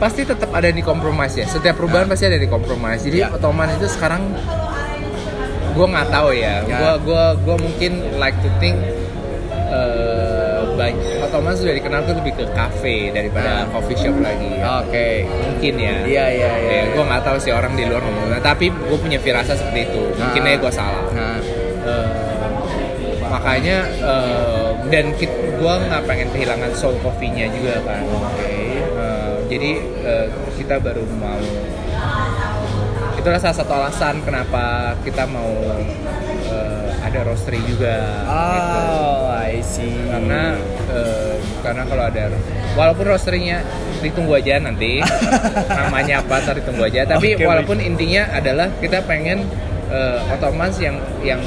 [SPEAKER 2] pasti tetap ada di kompromis ya setiap perubahan nah. pasti ada di kompromis jadi ya. otomatis itu sekarang gue nggak tahu ya gue ya. gue gue mungkin like to think uh, banyak otomatis sudah dikenal tuh lebih ke cafe daripada nah. coffee shop lagi
[SPEAKER 1] ya. oke okay.
[SPEAKER 2] mungkin ya
[SPEAKER 1] iya iya iya
[SPEAKER 2] ya, gue nggak tahu sih orang di luar ngomong tapi gue punya firasa seperti itu mungkin nah. aja gue salah nah. uh, makanya uh, dan gue nggak pengen kehilangan soul coffee-nya juga kan oke okay. uh, jadi uh, kita baru mau itulah salah satu alasan kenapa kita mau uh, ada roastery juga
[SPEAKER 1] oh gitu. I see
[SPEAKER 2] karena uh, karena kalau ada walaupun roasterynya ditunggu aja nanti namanya apa ntar ditunggu aja tapi okay, walaupun wait. intinya adalah kita pengen uh, otomas yang yang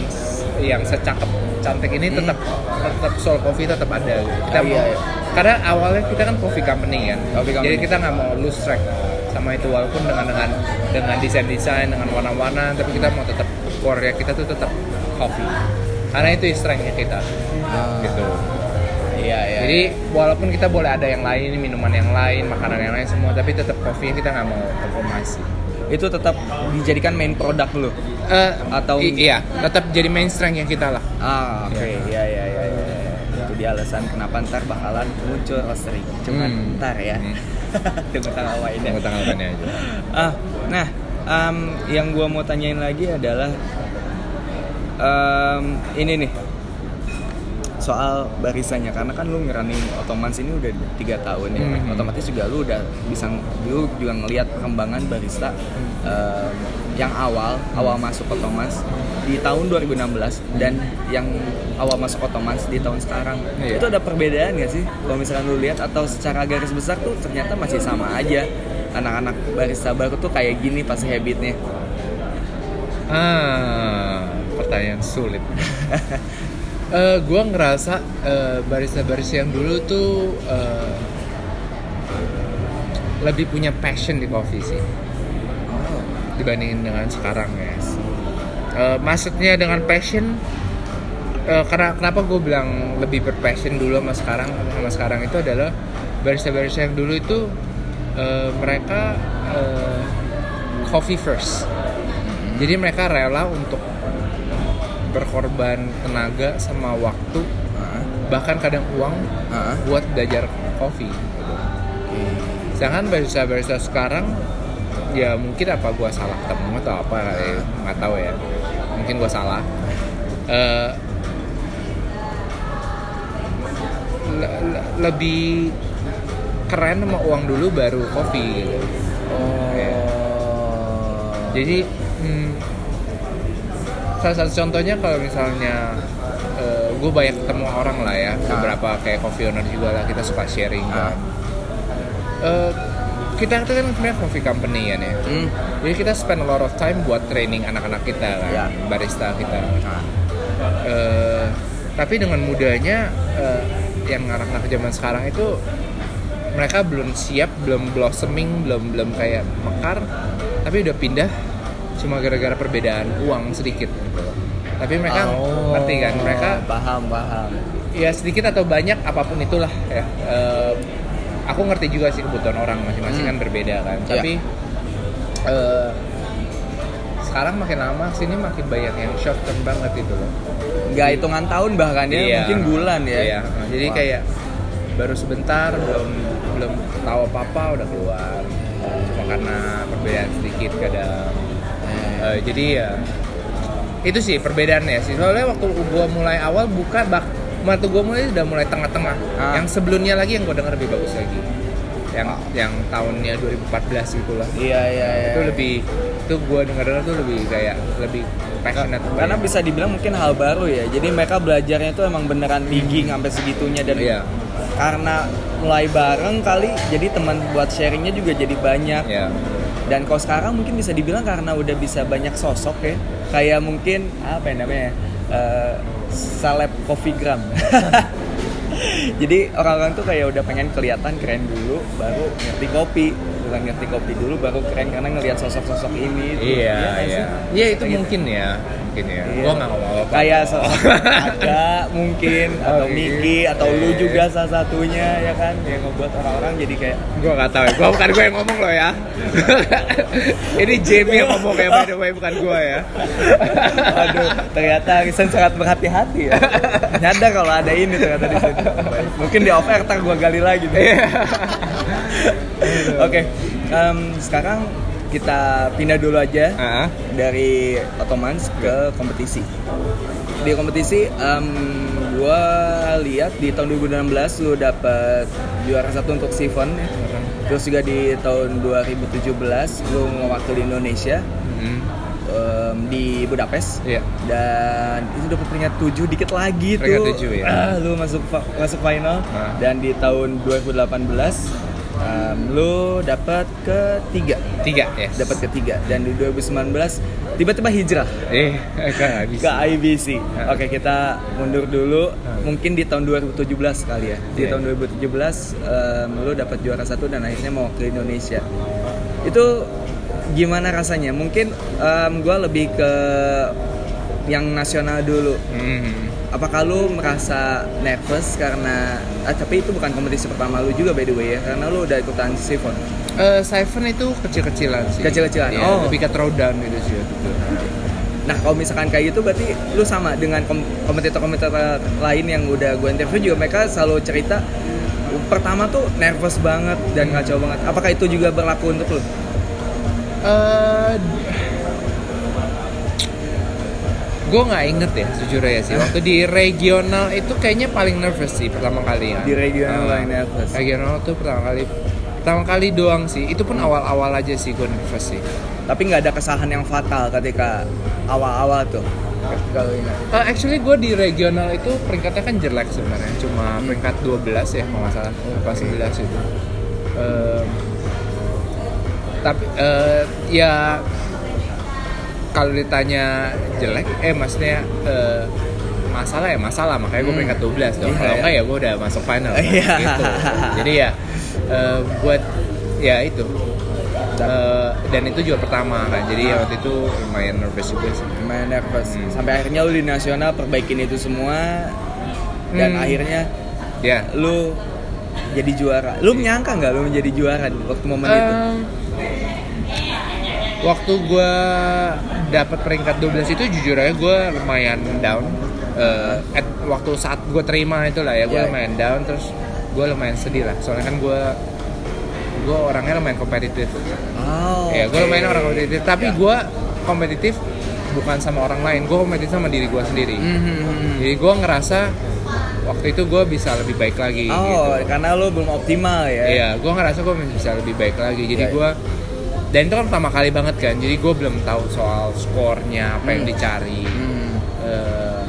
[SPEAKER 2] yang secakep cantik ini hmm. tetap tetap soul coffee tetap ada kita oh, iya, iya. karena awalnya kita kan coffee company kan coffee company. jadi kita nggak mau lose track sama itu walaupun dengan dengan dengan desain desain dengan warna-warna tapi kita mau tetap core kita tuh tetap coffee karena itu strengthnya kita ah. gitu
[SPEAKER 1] Iya, iya.
[SPEAKER 2] Jadi walaupun kita boleh ada yang lain, minuman yang lain, makanan yang lain semua, tapi tetap coffee kita nggak mau kompromi.
[SPEAKER 1] Itu tetap dijadikan main produk lo? Uh,
[SPEAKER 2] atau iya, tetap jadi main strength yang kita lah.
[SPEAKER 1] Ah, oke. Okay. Iya, iya, iya. Ya, ya. Itu dia alasan kenapa ntar bakalan muncul roastery. Cuman hmm. ntar ya. Hmm. Tunggu tanggal ini.
[SPEAKER 2] Tunggu tanggal aja.
[SPEAKER 1] Ah, nah, um, yang gua mau tanyain lagi adalah um, ini nih. Soal barisanya karena kan lu ngerunning otomans ini udah tiga tahun ya. Mm -hmm. otomatis juga lu udah bisa lu juga ngelihat perkembangan barista um, yang awal awal masuk otomans di tahun 2016 dan yang awal masuk otomans di tahun sekarang. Yeah. itu ada perbedaan gak sih? Kalau misalkan lu lihat atau secara garis besar tuh ternyata masih sama aja. Anak-anak barista baru tuh kayak gini pasti habitnya
[SPEAKER 2] ah pertanyaan sulit uh, eh, gue ngerasa uh, barista-barista yang dulu tuh uh, lebih punya passion di coffee sih oh. dibandingin dengan sekarang ya uh, maksudnya dengan passion uh, karena kenapa gue bilang lebih berpassion dulu sama sekarang sama sekarang itu adalah barista-barista yang dulu itu uh, mereka uh, coffee first. Jadi mereka rela untuk berkorban tenaga sama waktu uh. bahkan kadang uang uh. buat belajar kopi hmm. sedangkan barista barista sekarang ya mungkin apa gua salah ketemu atau apa kali nggak tahu ya mungkin gua salah uh, le le lebih keren sama uang dulu baru kopi gitu. Oh. Ya. Jadi hmm, salah satu contohnya kalau misalnya uh, eh, gue banyak ketemu orang lah ya ah. beberapa kayak coffee owner juga lah kita suka sharing ah. kan uh, kita itu kan sebenarnya coffee company kan ya hmm. jadi kita spend a lot of time buat training anak-anak kita kan yeah. barista kita ah. uh, tapi dengan mudahnya uh, yang anak-anak zaman sekarang itu mereka belum siap belum blossoming belum belum kayak mekar tapi udah pindah cuma gara-gara perbedaan uang sedikit gitu. Tapi mereka oh, ngerti kan, mereka
[SPEAKER 1] paham paham.
[SPEAKER 2] Ya sedikit atau banyak apa pun itulah ya. Uh, aku ngerti juga sih kebutuhan orang masing-masing hmm. kan berbeda kan. Ya. Tapi uh, sekarang makin lama sini makin banyak yang short term banget itu loh.
[SPEAKER 1] Gak hitungan tahun bahkan ya, iya, mungkin bulan ya. Iya.
[SPEAKER 2] Jadi wow. kayak baru sebentar belum belum tahu apa apa udah keluar cuma karena perbedaan sedikit kadang uh, jadi ya itu sih perbedaannya sih. Soalnya waktu gue mulai awal buka bak waktu gue mulai udah mulai tengah-tengah. Ah. yang sebelumnya lagi yang gue dengar lebih bagus lagi. Yang oh. yang tahunnya 2014 gitu lah.
[SPEAKER 1] Iya iya, iya.
[SPEAKER 2] itu lebih itu gue dengar dengar tuh lebih kayak lebih passionate.
[SPEAKER 1] Karena bisa dibilang mungkin hal baru ya. Jadi mereka belajarnya itu emang beneran digging sampai segitunya. Dan iya. karena mulai bareng kali jadi teman buat sharingnya juga jadi banyak. Iya dan kalau sekarang mungkin bisa dibilang karena udah bisa banyak sosok ya. Kayak mungkin apa ya namanya uh, seleb coffee gram jadi orang-orang tuh kayak udah pengen kelihatan keren dulu baru ngerti kopi bukan ngerti kopi dulu baru keren karena ngelihat sosok-sosok ini tuh.
[SPEAKER 2] iya
[SPEAKER 1] nggak
[SPEAKER 2] iya
[SPEAKER 1] sih?
[SPEAKER 2] iya itu
[SPEAKER 1] Kayak gitu.
[SPEAKER 2] mungkin ya mungkin ya
[SPEAKER 1] Iya.
[SPEAKER 2] gua nggak ngomong apa
[SPEAKER 1] kayak sosok ada mungkin atau
[SPEAKER 2] iya.
[SPEAKER 1] Miki atau lu
[SPEAKER 2] Iya.
[SPEAKER 1] juga salah satunya ya kan yang ngebuat orang-orang jadi kayak
[SPEAKER 2] Gua nggak tahu ya. Gua bukan gue yang ngomong loh ya. Ini Jamie yang ngomong kayak by the way bukan gua ya.
[SPEAKER 1] Aduh, ternyata Risen sangat berhati-hati ya. Nyadar kalau ada ini ternyata di sini. Mungkin di off air ntar gua gali lagi.
[SPEAKER 2] Iya.
[SPEAKER 1] Em, sekarang kita pindah dulu aja
[SPEAKER 2] Ah,
[SPEAKER 1] dari Ottomans ke kompetisi. Di kompetisi, em, gua lihat di tahun 2016 lu dapet juara satu untuk Sivon ya. Terus juga di tahun 2017 lu mewakili Indonesia
[SPEAKER 2] hmm,
[SPEAKER 1] em, di Budapest
[SPEAKER 2] Iya.
[SPEAKER 1] dan itu dapat peringkat 7 dikit lagi
[SPEAKER 2] Peringkat
[SPEAKER 1] tuh.
[SPEAKER 2] tujuh, ya.
[SPEAKER 1] Ah, lu masuk masuk final
[SPEAKER 2] Ah.
[SPEAKER 1] dan di tahun 2018 em, lu dapat ketiga
[SPEAKER 2] Tiga, yes.
[SPEAKER 1] dapat ketiga dan di 2019 tiba-tiba hijrah
[SPEAKER 2] Eh, kan
[SPEAKER 1] ke IBC.
[SPEAKER 2] Ah.
[SPEAKER 1] Oke, kita mundur dulu.
[SPEAKER 2] Ah.
[SPEAKER 1] Mungkin di tahun 2017 kali ya. Di
[SPEAKER 2] Iya.
[SPEAKER 1] tahun 2017 em, lu dapat juara satu dan akhirnya mau ke Indonesia. Itu gimana rasanya? Mungkin em, gua lebih ke yang nasional dulu.
[SPEAKER 2] Hmm.
[SPEAKER 1] Apakah lu merasa nervous karena ah, tapi itu bukan kompetisi pertama lu juga by the way ya karena lu udah ikutan Sivon.
[SPEAKER 2] Eh, Siphon itu kecil-kecilan sih.
[SPEAKER 1] Kecil-kecilan,
[SPEAKER 2] Iya,
[SPEAKER 1] oh.
[SPEAKER 2] Lebih ke throwdown gitu sih waktu itu.
[SPEAKER 1] Nah kalau misalkan kayak gitu berarti lu sama dengan kom- kompetitor-kompetitor lain yang udah gue interview juga mereka selalu cerita pertama tuh nervous banget dan ngaco banget. Apakah itu juga berlaku untuk lu?
[SPEAKER 2] Eh, gue nggak inget ya jujur ya sih. Waktu di regional itu kayaknya paling nervous sih pertama kali ya.
[SPEAKER 1] Di regional paling nervous.
[SPEAKER 2] regional tuh pertama kali pertama kali doang sih. Itu pun awal-awal aja sih gue nervous sih.
[SPEAKER 1] Tapi nggak ada kesalahan yang fatal ketika awal-awal tuh. Kalau ingat.
[SPEAKER 2] Eh, actually gue di regional itu peringkatnya kan jelek sebenarnya. Cuma peringkat 12 ya kalau nggak salah. Pas 11 itu. Em, tapi eh, ya kalau ditanya jelek eh maksudnya eh, masalah ya masalah makanya gue
[SPEAKER 1] Hmm.
[SPEAKER 2] peringkat 12 dong
[SPEAKER 1] Iya,
[SPEAKER 2] kalau
[SPEAKER 1] iya.
[SPEAKER 2] enggak ya gue udah masuk final
[SPEAKER 1] Iya.
[SPEAKER 2] gitu jadi ya eh, buat ya itu Eh, dan itu juga pertama kan jadi ya waktu itu lumayan nervous juga sih
[SPEAKER 1] Lumayan nervous.
[SPEAKER 2] Hmm.
[SPEAKER 1] Sampai akhirnya lu di nasional perbaikin itu semua dan
[SPEAKER 2] Hmm.
[SPEAKER 1] akhirnya
[SPEAKER 2] ya
[SPEAKER 1] lu jadi juara. Lu menyangka nggak lu menjadi juara di waktu momen itu?
[SPEAKER 2] Waktu gue dapat peringkat 12 itu jujur aja gue lumayan down Eh, at, waktu saat gue terima itu lah ya gue
[SPEAKER 1] Ya.
[SPEAKER 2] lumayan down terus gue lumayan sedih lah soalnya kan gue gue orangnya lumayan kompetitif
[SPEAKER 1] Oh.
[SPEAKER 2] ya gue
[SPEAKER 1] oke.
[SPEAKER 2] lumayan orang kompetitif tapi
[SPEAKER 1] Ya.
[SPEAKER 2] gue kompetitif bukan sama orang lain gue kompetitif sama diri gue sendiri
[SPEAKER 1] Mhm.
[SPEAKER 2] jadi gue ngerasa waktu itu gue bisa lebih baik lagi
[SPEAKER 1] Oh,
[SPEAKER 2] gitu
[SPEAKER 1] karena lu belum optimal ya.
[SPEAKER 2] Iya, gue ngerasa gue bisa lebih baik lagi. Jadi
[SPEAKER 1] Iya,
[SPEAKER 2] gue dan itu kan pertama kali banget kan. Jadi gue belum tahu soal skornya apa yang
[SPEAKER 1] Hmm.
[SPEAKER 2] dicari,
[SPEAKER 1] Hmm.
[SPEAKER 2] eh,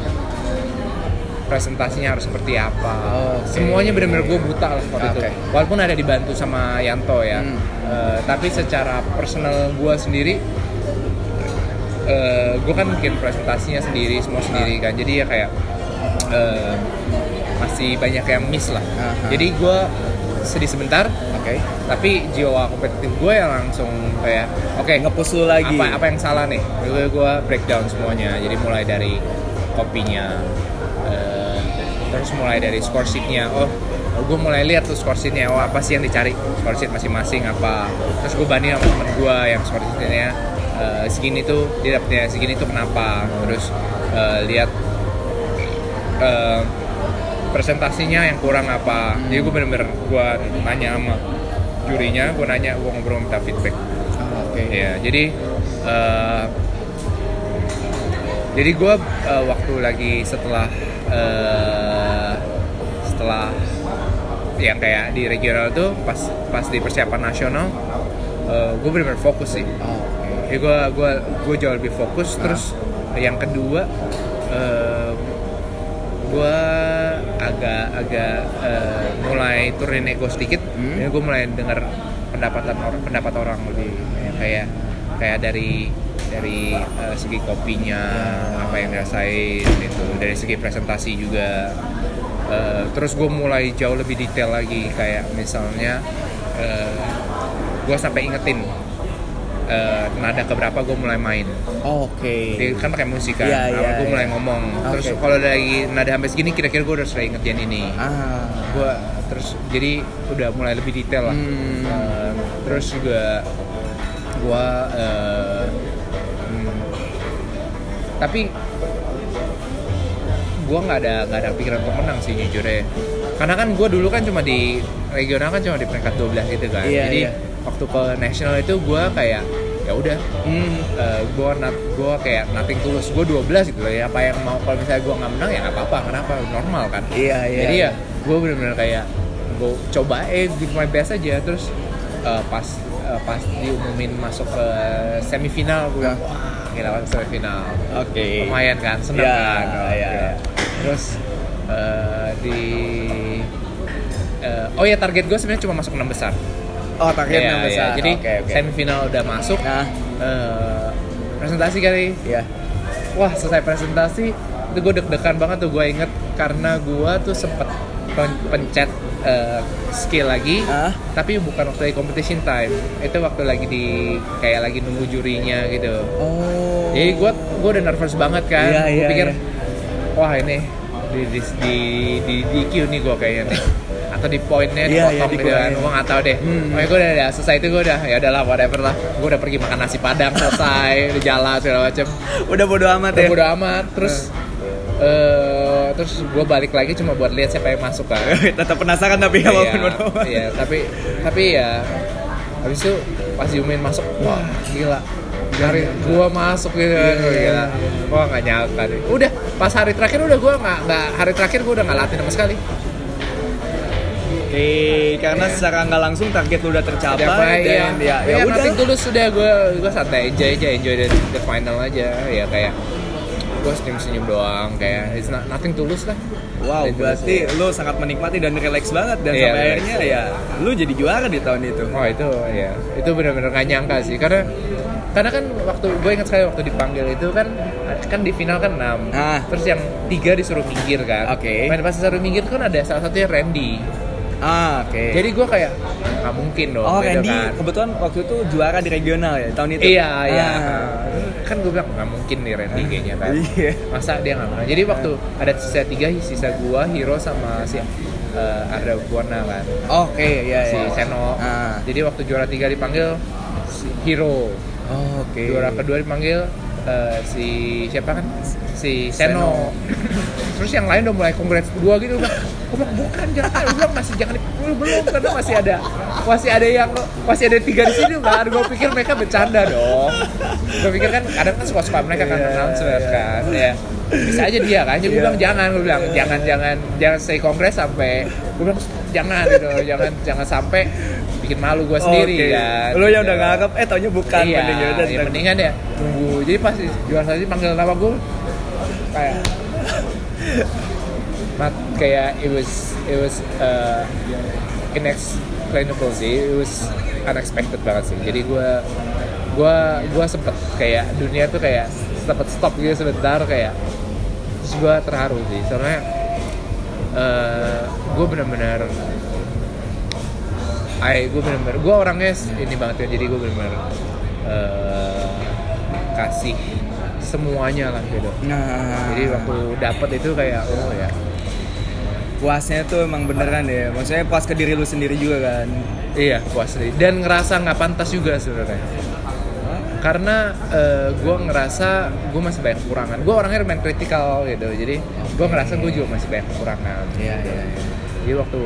[SPEAKER 2] presentasinya harus seperti apa.
[SPEAKER 1] Oke.
[SPEAKER 2] Semuanya benar-benar gue buta lah waktu itu.
[SPEAKER 1] Oke.
[SPEAKER 2] Walaupun ada dibantu sama Yanto ya,
[SPEAKER 1] Hmm.
[SPEAKER 2] Eh, tapi secara personal gue sendiri. eh gue kan bikin presentasinya sendiri semua sendiri kan jadi ya kayak eh, masih banyak yang miss lah
[SPEAKER 1] Aha.
[SPEAKER 2] jadi gue sedih sebentar.
[SPEAKER 1] Oke.
[SPEAKER 2] tapi jiwa kompetitif gue yang langsung kayak oke
[SPEAKER 1] Ngepush lu lagi.
[SPEAKER 2] apa apa yang salah nih? Gue gue breakdown semuanya. Jadi mulai dari kopinya eh, terus mulai dari score sheetnya. Oh gue mulai lihat tuh score sheetnya. Oh apa sih yang dicari? Score sheet masing-masing apa? Terus gue banding sama temen gue yang score sheetnya eh, segini tuh dia dapetnya segini tuh kenapa? Terus eh, lihat eh, presentasinya yang kurang apa. Jadi gue bener-bener gue nanya sama jurinya gue nanya gue ngobrol minta feedback.
[SPEAKER 1] Oh, Oke.
[SPEAKER 2] ya jadi eh, jadi gue waktu lagi setelah eh, setelah yang kayak di regional tuh pas pas di persiapan nasional gue bener-bener fokus sih.
[SPEAKER 1] Oh, Oke.
[SPEAKER 2] jadi gue gua gue jauh lebih fokus. Terus yang kedua eh, gue agak agak eh, mulai turunin ego sedikit.
[SPEAKER 1] Hmm.
[SPEAKER 2] jadi gue mulai dengar pendapatan orang pendapat orang lebih ya, kayak kayak dari dari eh, segi kopinya apa yang dirasain itu dari segi presentasi juga. Uh, terus gue mulai jauh lebih detail lagi. Kayak misalnya uh, gue sampai ingetin uh, nada keberapa gue mulai main.
[SPEAKER 1] Oke. Okay.
[SPEAKER 2] Dia kan pakai musik kan.
[SPEAKER 1] Yeah, yeah,
[SPEAKER 2] gue
[SPEAKER 1] yeah.
[SPEAKER 2] mulai ngomong. Terus kalau lagi nada sampai segini kira-kira gue udah sering yang ini.
[SPEAKER 1] Ah.
[SPEAKER 2] Gue terus jadi udah mulai lebih detail lah. Hmm. Uh, terus juga gue uh, hmm, tapi gue nggak ada nggak ada pikiran untuk menang sih jujur ya karena kan gue dulu kan cuma di regional kan cuma di peringkat 12 gitu kan
[SPEAKER 1] iya,
[SPEAKER 2] jadi
[SPEAKER 1] iya.
[SPEAKER 2] Waktu ke nasional itu gue kayak ya udah hmm. uh, gue nat gue kayak nothing tulus. Gue 12 gitu loh ya apa yang mau kalau misalnya gue nggak menang ya nggak apa-apa kenapa? Normal kan?
[SPEAKER 1] Iya iya
[SPEAKER 2] jadi ya gue bener-bener kayak gue coba eh give my best aja. Terus uh, pas uh, pas diumumin masuk ke semifinal gue bilang wah gila semifinal.
[SPEAKER 1] Oke. Okay.
[SPEAKER 2] lumayan kan seneng
[SPEAKER 1] yeah,
[SPEAKER 2] kan?
[SPEAKER 1] oh, yeah, yeah.
[SPEAKER 2] terus uh, di uh, oh ya target gue sebenarnya cuma masuk enam besar
[SPEAKER 1] Oh target
[SPEAKER 2] yeah,
[SPEAKER 1] besar.
[SPEAKER 2] Yeah. Jadi
[SPEAKER 1] okay, okay.
[SPEAKER 2] semifinal udah masuk. Nah, uh, presentasi kali.
[SPEAKER 1] Iya. Yeah.
[SPEAKER 2] Wah selesai presentasi itu gue deg-degan banget tuh gue inget karena gue tuh sempet pencet uh, skill lagi, uh? tapi bukan waktu di competition time. Itu waktu lagi di kayak lagi nunggu jurinya gitu.
[SPEAKER 1] Oh.
[SPEAKER 2] Jadi gue gue udah nervous banget kan.
[SPEAKER 1] Yeah,
[SPEAKER 2] gue
[SPEAKER 1] yeah,
[SPEAKER 2] pikir,
[SPEAKER 1] yeah.
[SPEAKER 2] wah ini di di di di, di Q nih gue kayaknya nih. atau di poinnya
[SPEAKER 1] yeah,
[SPEAKER 2] dipotong
[SPEAKER 1] yeah,
[SPEAKER 2] gitu kan. gue nggak tahu deh. Hmm. Pokoknya gue udah, udah selesai itu gue udah ya udahlah whatever lah. Gue udah pergi makan nasi padang selesai udah jalan segala macem.
[SPEAKER 1] Udah bodo amat
[SPEAKER 2] udah
[SPEAKER 1] ya?
[SPEAKER 2] bodo amat. Terus uh. Uh, terus gue balik lagi cuma buat lihat siapa yang masuk kan.
[SPEAKER 1] Tetap penasaran tapi ya walaupun
[SPEAKER 2] bodo amat. iya tapi tapi ya habis itu pas diumumin masuk wah gila. Hari gua masuk gitu kan gila. Gua nggak nyangka deh. Udah pas hari terakhir udah gua nggak nggak hari terakhir gua udah nggak latih sama sekali
[SPEAKER 1] Oke, karena yeah. secara nggak langsung target lu udah tercapai
[SPEAKER 2] Dapai,
[SPEAKER 1] dan
[SPEAKER 2] ya, ya, ya udah. tulus sudah gue gue santai enjoy aja enjoy the, the final aja ya kayak gue senyum senyum doang kayak it's not, nothing tulus lah.
[SPEAKER 1] Wow, Itu berarti lu sangat menikmati dan relax banget dan yeah, sampai relax. akhirnya ya lu jadi juara di tahun itu.
[SPEAKER 2] Oh itu ya, itu benar-benar gak nyangka sih karena karena kan waktu gue ingat sekali waktu dipanggil itu kan kan di final kan 6 ah. terus yang tiga disuruh minggir kan
[SPEAKER 1] oke okay.
[SPEAKER 2] main pas disuruh minggir kan ada salah satunya Randy
[SPEAKER 1] Ah, oke. Okay.
[SPEAKER 2] Jadi gue kayak nggak mungkin dong.
[SPEAKER 1] Oh, Randy kan. kebetulan waktu itu juara di regional ya tahun itu.
[SPEAKER 2] Iya, ah. iya. Kan gue bilang nggak mungkin nih Randy ah. kayaknya kan. Iya. Masa dia nggak menang. Jadi waktu ah. ada sisa tiga, sisa gua, Hero sama si uh, Arda Buana kan.
[SPEAKER 1] Oke, okay, iya,
[SPEAKER 2] si
[SPEAKER 1] iya.
[SPEAKER 2] Seno. Ah. Jadi waktu juara tiga dipanggil si Hero.
[SPEAKER 1] Oh, oke. Okay.
[SPEAKER 2] Juara kedua dipanggil uh, si siapa kan? Si Seno. Seno. Terus yang lain udah mulai congrats dua gitu udah. Gue bilang bukan jangan, gue bilang masih jangan belum belum karena masih ada masih ada yang masih ada tiga di sini kan. Gue pikir mereka bercanda dong. Gue pikir kan kadang kan suka-suka mereka kan announcer yeah, kan ya. Bisa aja dia kan. Jadi gue bilang jangan, gue bilang jangan jangan jangan stay kongres sampai gue bilang jangan gitu, jangan jangan sampai bikin malu gue sendiri okay. kan.
[SPEAKER 1] Lo yang udah nganggap eh taunya bukan.
[SPEAKER 2] Iya, ya, mendingan ya tunggu. Jadi pas juara tadi panggil nama gue kayak Mat kayak it was it was uh, inexplainable sih it was unexpected banget sih jadi gue gue gue sempet kayak dunia tuh kayak sempet stop gitu sebentar kayak terus gue terharu sih soalnya uh, gue benar-benar ay gue benar-benar gue orangnya ini banget ya jadi gue benar-benar uh, kasih semuanya lah gitu. Nah. Jadi waktu dapet itu kayak oh ya.
[SPEAKER 1] Puasnya tuh emang beneran ya. Maksudnya puas ke diri lu sendiri juga kan.
[SPEAKER 2] Iya puas sendiri. Dan ngerasa nggak pantas juga sebenarnya. Karena uh, eh, gue ngerasa gue masih banyak kekurangan. Gue orangnya main kritikal gitu. Jadi gue ngerasa gue juga masih banyak kekurangan.
[SPEAKER 1] Iya iya. iya.
[SPEAKER 2] Jadi waktu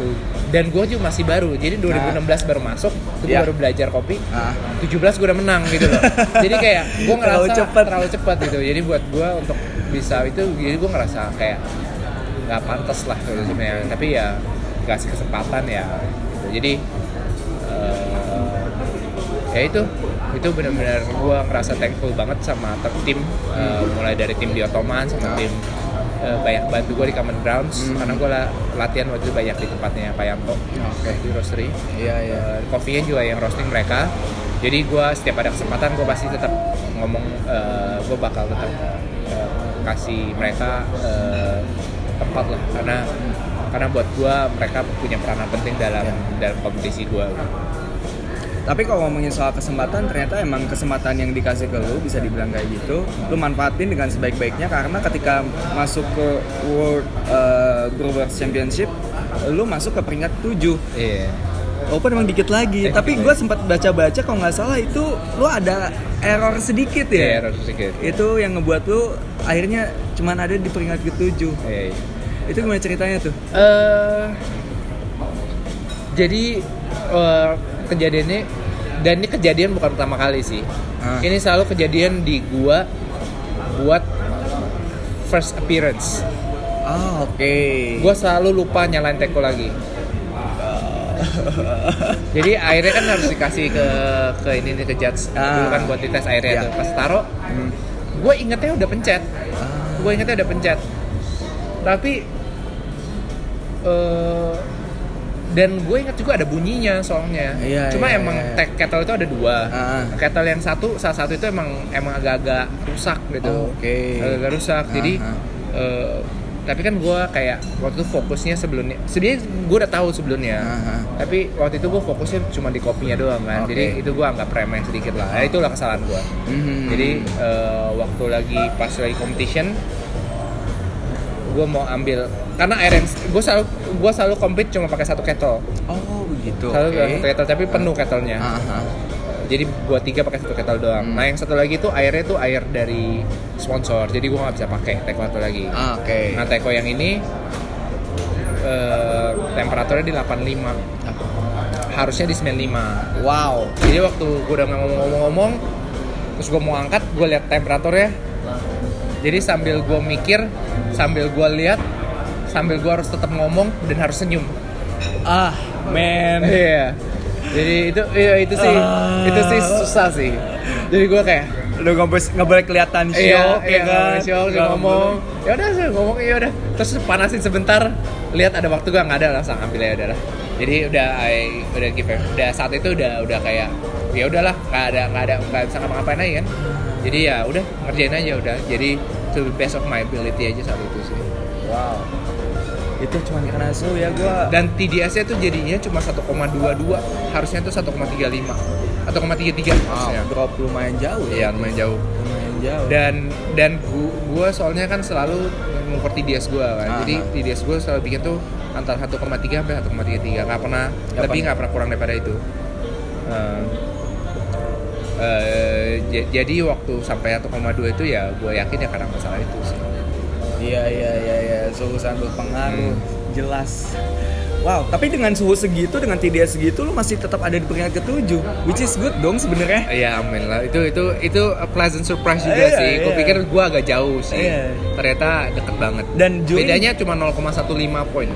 [SPEAKER 2] waktu dan gue juga masih baru. Jadi 2016 nah. baru masuk itu yeah. baru belajar kopi. Nah. 17 gue udah menang gitu loh. Jadi kayak gue ngerasa terlalu cepat terlalu cepat gitu. Jadi buat gue untuk bisa itu jadi gue ngerasa kayak nggak pantas lah gitu sebenarnya. Tapi ya kasih kesempatan ya. Gitu. jadi uh, ya itu. Itu benar-benar gue ngerasa thankful banget sama tim uh, mulai dari tim di Ottoman sama tim uh, banyak bantu gue di Common Grounds hmm. karena gue la latihan waktu itu banyak di tempatnya Pak Yanto okay. di roastery
[SPEAKER 1] iya iya uh,
[SPEAKER 2] kopinya juga yang roasting mereka jadi gue setiap ada kesempatan gue pasti tetap ngomong uh, gue bakal tetap uh, kasih mereka uh, tempat lah karena karena buat gue mereka punya peranan penting dalam
[SPEAKER 1] Ya.
[SPEAKER 2] dalam kompetisi gue
[SPEAKER 1] Tapi kalau ngomongin soal kesempatan, ternyata emang kesempatan yang dikasih ke lu bisa dibilang kayak gitu. Lu manfaatin dengan sebaik-baiknya karena ketika masuk ke World uh, Brewers Championship, lu masuk ke peringkat 7
[SPEAKER 2] iya
[SPEAKER 1] Walaupun emang dikit lagi,
[SPEAKER 2] Eh,
[SPEAKER 1] tapi gue sempat baca-baca kalau nggak salah itu lu ada error sedikit ya.
[SPEAKER 2] harus sedikit
[SPEAKER 1] Itu yang ngebuat lu akhirnya cuman ada di peringkat ke-7.
[SPEAKER 2] Iya, iya.
[SPEAKER 1] Itu gimana ceritanya tuh?
[SPEAKER 2] Eh, jadi eh, kejadiannya dan ini kejadian bukan pertama kali sih.
[SPEAKER 1] Ah.
[SPEAKER 2] Ini selalu kejadian di gua buat first appearance.
[SPEAKER 1] Ah, oke.
[SPEAKER 2] Gua selalu lupa nyalain teko lagi. Jadi airnya kan harus dikasih ke ke ini nih ke judge
[SPEAKER 1] Ah.
[SPEAKER 2] dulu kan buat dites airnya
[SPEAKER 1] Iya.
[SPEAKER 2] tuh. Pas taruh,
[SPEAKER 1] Hmm.
[SPEAKER 2] gue ingetnya udah pencet.
[SPEAKER 1] Ah.
[SPEAKER 2] Gue ingetnya udah pencet. Tapi eh dan gue ingat juga ada bunyinya soalnya.
[SPEAKER 1] Iya,
[SPEAKER 2] Cuma
[SPEAKER 1] iya,
[SPEAKER 2] emang
[SPEAKER 1] iya.
[SPEAKER 2] kettle itu ada dua.
[SPEAKER 1] Ah.
[SPEAKER 2] Kettle yang satu, salah satu itu emang emang agak-agak rusak gitu.
[SPEAKER 1] Oh, oke.
[SPEAKER 2] Agak-agak rusak. Jadi
[SPEAKER 1] Ah,
[SPEAKER 2] eh, tapi kan gue kayak waktu itu fokusnya sebelumnya. Sebenarnya gue udah tahu sebelumnya.
[SPEAKER 1] Ah, ah.
[SPEAKER 2] Tapi waktu itu gue fokusnya cuma di kopinya doang kan.
[SPEAKER 1] Oke.
[SPEAKER 2] Jadi itu gue anggap remeh sedikit lah. Nah, itulah kesalahan gue.
[SPEAKER 1] Mhm.
[SPEAKER 2] Jadi eh, waktu lagi pas lagi competition gue mau ambil karena air gue selalu gue selalu compete cuma pakai satu kettle
[SPEAKER 1] Oh, begitu.
[SPEAKER 2] selalu pakai satu kettle tapi penuh kettlenya
[SPEAKER 1] Ah, ah.
[SPEAKER 2] jadi buat tiga pakai satu kettle doang
[SPEAKER 1] Hmm.
[SPEAKER 2] nah yang satu lagi itu airnya tuh air dari sponsor jadi gue nggak bisa pakai teko satu lagi
[SPEAKER 1] Ah, oke.
[SPEAKER 2] nah teko yang ini eh, temperaturnya di 85 harusnya di 95
[SPEAKER 1] Wow.
[SPEAKER 2] jadi waktu gue udah ngomong-ngomong terus gue mau angkat gue lihat temperaturnya jadi sambil gue mikir sambil gue lihat sambil gue harus tetap ngomong dan harus senyum.
[SPEAKER 1] Ah, man.
[SPEAKER 2] iya. Jadi itu iya itu sih
[SPEAKER 1] Ah.
[SPEAKER 2] itu sih susah sih. Jadi gue kayak
[SPEAKER 1] Lu nggak boleh nggak boleh kelihatan show,
[SPEAKER 2] iya,
[SPEAKER 1] ya
[SPEAKER 2] iya,
[SPEAKER 1] kan?
[SPEAKER 2] show,
[SPEAKER 1] Nggak
[SPEAKER 2] ngomong. Ya udah sih ngomong ya udah. Terus panasin sebentar lihat ada waktu gak nggak ada langsung ambil ya udah jadi udah I, udah give udah saat itu udah udah kayak ya udahlah nggak ada nggak ada nggak bisa ngapa-ngapain aja kan jadi ya udah ngerjain aja udah. Jadi to the best of my ability aja saat itu sih.
[SPEAKER 1] Wow. Itu cuma karena show ya gua.
[SPEAKER 2] dan TDS-nya tuh jadinya cuma 1,22 harusnya tuh 1,35 atau 1,33 harusnya
[SPEAKER 1] Wow, drop lumayan jauh
[SPEAKER 2] iya
[SPEAKER 1] ya.
[SPEAKER 2] lumayan jauh.
[SPEAKER 1] Lumayan jauh.
[SPEAKER 2] dan dan gua, gua soalnya kan selalu mengukur TDS gua kan.
[SPEAKER 1] Aha.
[SPEAKER 2] jadi TDS gua selalu bikin tuh antara 1,3 sampai 1,33 nggak pernah
[SPEAKER 1] Nggak
[SPEAKER 2] lebih nggak pernah kurang daripada itu. Eh, j- jadi waktu sampai 1,2 itu ya gue yakin ya karena masalah itu sih
[SPEAKER 1] Iya iya iya iya, suhu sangat berpengaruh.
[SPEAKER 2] Hmm.
[SPEAKER 1] Jelas. Wow, tapi dengan suhu segitu, dengan TDS segitu, lu masih tetap ada di peringkat ketujuh, which is good dong sebenarnya.
[SPEAKER 2] Iya, amin lah. Itu itu itu a pleasant surprise juga
[SPEAKER 1] Iya,
[SPEAKER 2] sih. Gue
[SPEAKER 1] iya.
[SPEAKER 2] pikir gue agak jauh sih.
[SPEAKER 1] Iya.
[SPEAKER 2] Ternyata deket banget.
[SPEAKER 1] Dan juri-
[SPEAKER 2] bedanya cuma 0,15 poin.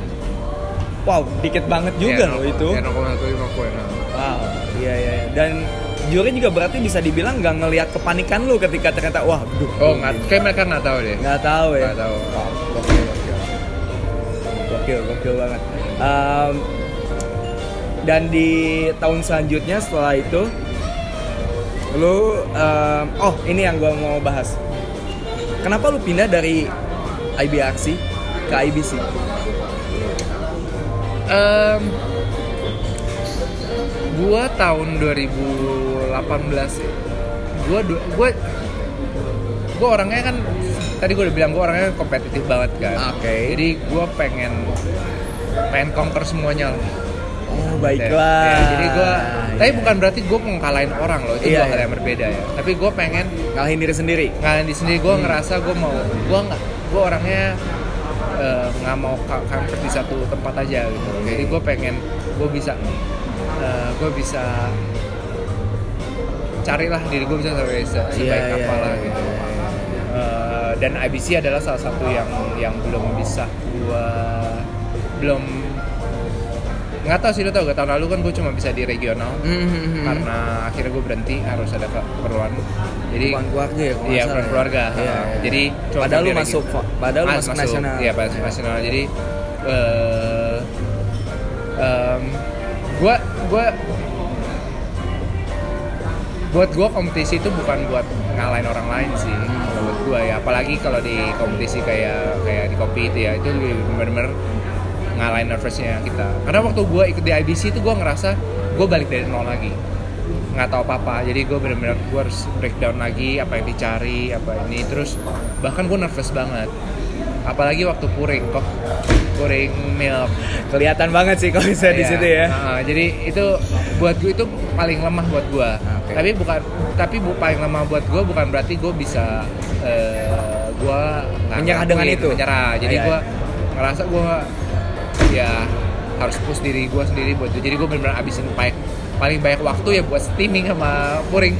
[SPEAKER 1] Wow, dikit banget juga
[SPEAKER 2] Iya,
[SPEAKER 1] loh itu.
[SPEAKER 2] Iya, 0,15 poin.
[SPEAKER 1] Wow, iya iya. iya. Dan juri juga berarti bisa dibilang nggak ngelihat kepanikan lu ketika ternyata wah, duh.
[SPEAKER 2] Oh, nggak, kayak mereka nggak tahu deh.
[SPEAKER 1] nggak tahu ya.
[SPEAKER 2] Nggak tahu.
[SPEAKER 1] Gokil, gokil. Gokil, gokil banget. Um, dan di tahun selanjutnya setelah itu lu um, oh ini yang gua mau bahas. Kenapa lu pindah dari IBRC ke IBC?
[SPEAKER 2] Em, gua tahun 2018 ya. Gua du- gua gua orangnya kan tadi gua udah bilang gua orangnya kompetitif banget kan.
[SPEAKER 1] Oke.
[SPEAKER 2] Jadi gua pengen pengen conquer semuanya lah.
[SPEAKER 1] Oh, baiklah.
[SPEAKER 2] ya, jadi gua tapi
[SPEAKER 1] Iya.
[SPEAKER 2] bukan berarti gua mau ngalahin orang loh, itu
[SPEAKER 1] Iya,
[SPEAKER 2] dua hal
[SPEAKER 1] iya.
[SPEAKER 2] yang berbeda ya. Tapi gua pengen
[SPEAKER 1] ngalahin diri sendiri.
[SPEAKER 2] ngalahin di sendiri gua
[SPEAKER 1] Hmm.
[SPEAKER 2] ngerasa gua mau gua nggak gua orangnya eh, nggak mau ka- comfort di satu tempat aja gitu. Jadi gue pengen gue bisa eh, gue bisa carilah diri gue bisa sampai se- sebaik
[SPEAKER 1] Iya,
[SPEAKER 2] apa
[SPEAKER 1] iya,
[SPEAKER 2] lah
[SPEAKER 1] iya,
[SPEAKER 2] gitu.
[SPEAKER 1] iya.
[SPEAKER 2] Eh, dan IBC adalah salah satu yang yang belum bisa gue belum nggak tahu sih lo tau gak tahun lalu kan gue cuma bisa di regional
[SPEAKER 1] Mhm.
[SPEAKER 2] karena akhirnya gue berhenti harus ada keperluan jadi
[SPEAKER 1] Bukan keluarga ya,
[SPEAKER 2] iya
[SPEAKER 1] ya?
[SPEAKER 2] keluarga
[SPEAKER 1] Iya,
[SPEAKER 2] Ha,
[SPEAKER 1] iya.
[SPEAKER 2] jadi cuma
[SPEAKER 1] Padahal lu masuk,
[SPEAKER 2] regional.
[SPEAKER 1] padahal lu
[SPEAKER 2] Ah,
[SPEAKER 1] masuk, nasional.
[SPEAKER 2] Iya, masuk nasional. Jadi eh em, gua gua buat gua kompetisi itu bukan buat ngalahin orang lain sih. buat gue ya. Apalagi kalau di kompetisi kayak kayak di kopi itu ya itu bener-bener ngalahin nervousnya kita. Karena waktu gue ikut di IBC itu gue ngerasa gue balik dari nol lagi. Nggak tahu apa apa jadi gue bener-bener gue harus breakdown lagi apa yang dicari apa ini. Terus bahkan gue nervous banget. Apalagi waktu puring kok puring milk.
[SPEAKER 1] Kelihatan banget sih kalau bisa di
[SPEAKER 2] Iya.
[SPEAKER 1] situ ya.
[SPEAKER 2] Nah, jadi itu buat gue itu paling lemah buat gue
[SPEAKER 1] Oke.
[SPEAKER 2] tapi bukan tapi bu paling lemah buat gue bukan berarti gue bisa eh, gue
[SPEAKER 1] Menyerah dengan itu.
[SPEAKER 2] menyerah jadi
[SPEAKER 1] Iya,
[SPEAKER 2] gue ngerasa gue ya harus push diri gue sendiri buat itu jadi gue benar-benar abisin paling paling banyak waktu ya buat steaming sama puring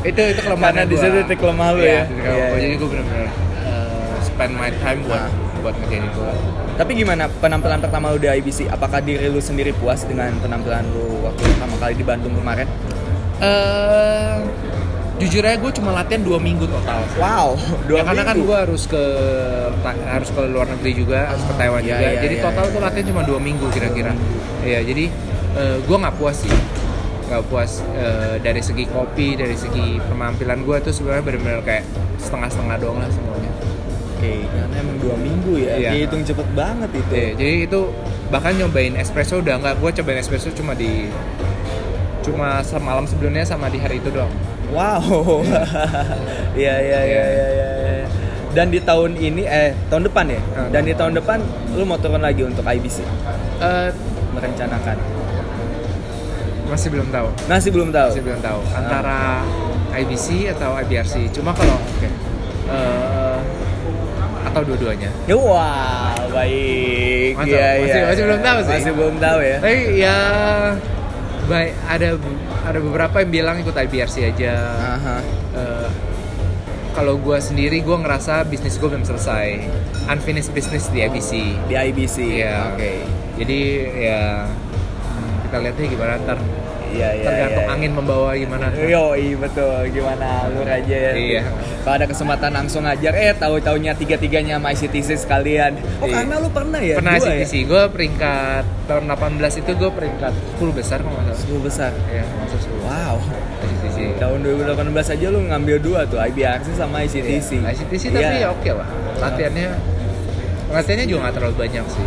[SPEAKER 2] itu itu kelemahan
[SPEAKER 1] Karena di situ titik lemah lu ya.
[SPEAKER 2] titik
[SPEAKER 1] Iya,
[SPEAKER 2] lemah gua.
[SPEAKER 1] iya.
[SPEAKER 2] jadi gue benar-benar eh, spend my time buat
[SPEAKER 1] Ah.
[SPEAKER 2] buat ngerjain itu
[SPEAKER 1] Tapi gimana penampilan pertama lu di IBC? Apakah diri lu sendiri puas dengan penampilan lu waktu pertama kali di Bandung kemarin?
[SPEAKER 2] Eh jujur aja gue cuma latihan dua minggu total
[SPEAKER 1] Wow, dua
[SPEAKER 2] ya karena kan
[SPEAKER 1] minggu.
[SPEAKER 2] gue harus ke harus ke luar negeri juga harus ke Taiwan
[SPEAKER 1] iya,
[SPEAKER 2] juga
[SPEAKER 1] iya,
[SPEAKER 2] jadi
[SPEAKER 1] iya,
[SPEAKER 2] total
[SPEAKER 1] iya.
[SPEAKER 2] tuh latihan cuma dua minggu kira-kira ya jadi gue nggak puas sih nggak puas eh, dari segi kopi dari segi penampilan gue tuh sebenarnya benar-benar kayak setengah-setengah doang lah semuanya
[SPEAKER 1] Oke, karena emang dua minggu ya.
[SPEAKER 2] Iya.
[SPEAKER 1] Dihitung cepet banget itu.
[SPEAKER 2] Iya, jadi itu bahkan nyobain espresso udah nggak gue cobain espresso cuma di cuma semalam sebelumnya sama di hari itu doang
[SPEAKER 1] Wow. Iya iya iya iya iya. Dan di tahun ini eh tahun depan ya.
[SPEAKER 2] Ah.
[SPEAKER 1] Dan di tahun depan lu mau turun lagi untuk IBC
[SPEAKER 2] Eh,
[SPEAKER 1] merencanakan.
[SPEAKER 2] masih belum tahu
[SPEAKER 1] Masih belum tahu.
[SPEAKER 2] masih belum tahu antara IBC atau IBRC cuma kalau oke eh, atau dua-duanya
[SPEAKER 1] Ya, Wah, baik.
[SPEAKER 2] Mantap.
[SPEAKER 1] Iya,
[SPEAKER 2] Masih-
[SPEAKER 1] iya.
[SPEAKER 2] masih belum tahu sih.
[SPEAKER 1] Masih belum tahu ya.
[SPEAKER 2] tapi ya baik ada ada beberapa yang bilang ikut IBRC aja
[SPEAKER 1] Aha.
[SPEAKER 2] Eh, kalau gue sendiri gue ngerasa bisnis gue belum selesai unfinished business di IBC
[SPEAKER 1] Di IBC.
[SPEAKER 2] Iya.
[SPEAKER 1] Oke.
[SPEAKER 2] jadi ya hmm, kita lihat deh gimana ntar
[SPEAKER 1] Iya, iya.
[SPEAKER 2] tergantung
[SPEAKER 1] iya.
[SPEAKER 2] angin membawa gimana
[SPEAKER 1] Yo, iya betul. Gimana alur aja ya.
[SPEAKER 2] Iya.
[SPEAKER 1] Kalau ada kesempatan langsung ngajar, eh tahu-taunya tiga-tiganya sama ICTC sekalian. Oh,
[SPEAKER 2] Iya.
[SPEAKER 1] karena lu pernah ya?
[SPEAKER 2] pernah
[SPEAKER 1] Dua
[SPEAKER 2] ICTC gue peringkat tahun 18 itu gue peringkat 10 besar kalau nggak
[SPEAKER 1] Ya?
[SPEAKER 2] salah
[SPEAKER 1] 10 besar.
[SPEAKER 2] ya masuk 10
[SPEAKER 1] Wow.
[SPEAKER 2] ICTC
[SPEAKER 1] Tahun 2018 aja lu ngambil dua tuh, IBRC sama ICTC.
[SPEAKER 2] Iya, ICTC tapi
[SPEAKER 1] Iya.
[SPEAKER 2] ya oke lah latihannya latihannya juga nggak terlalu banyak sih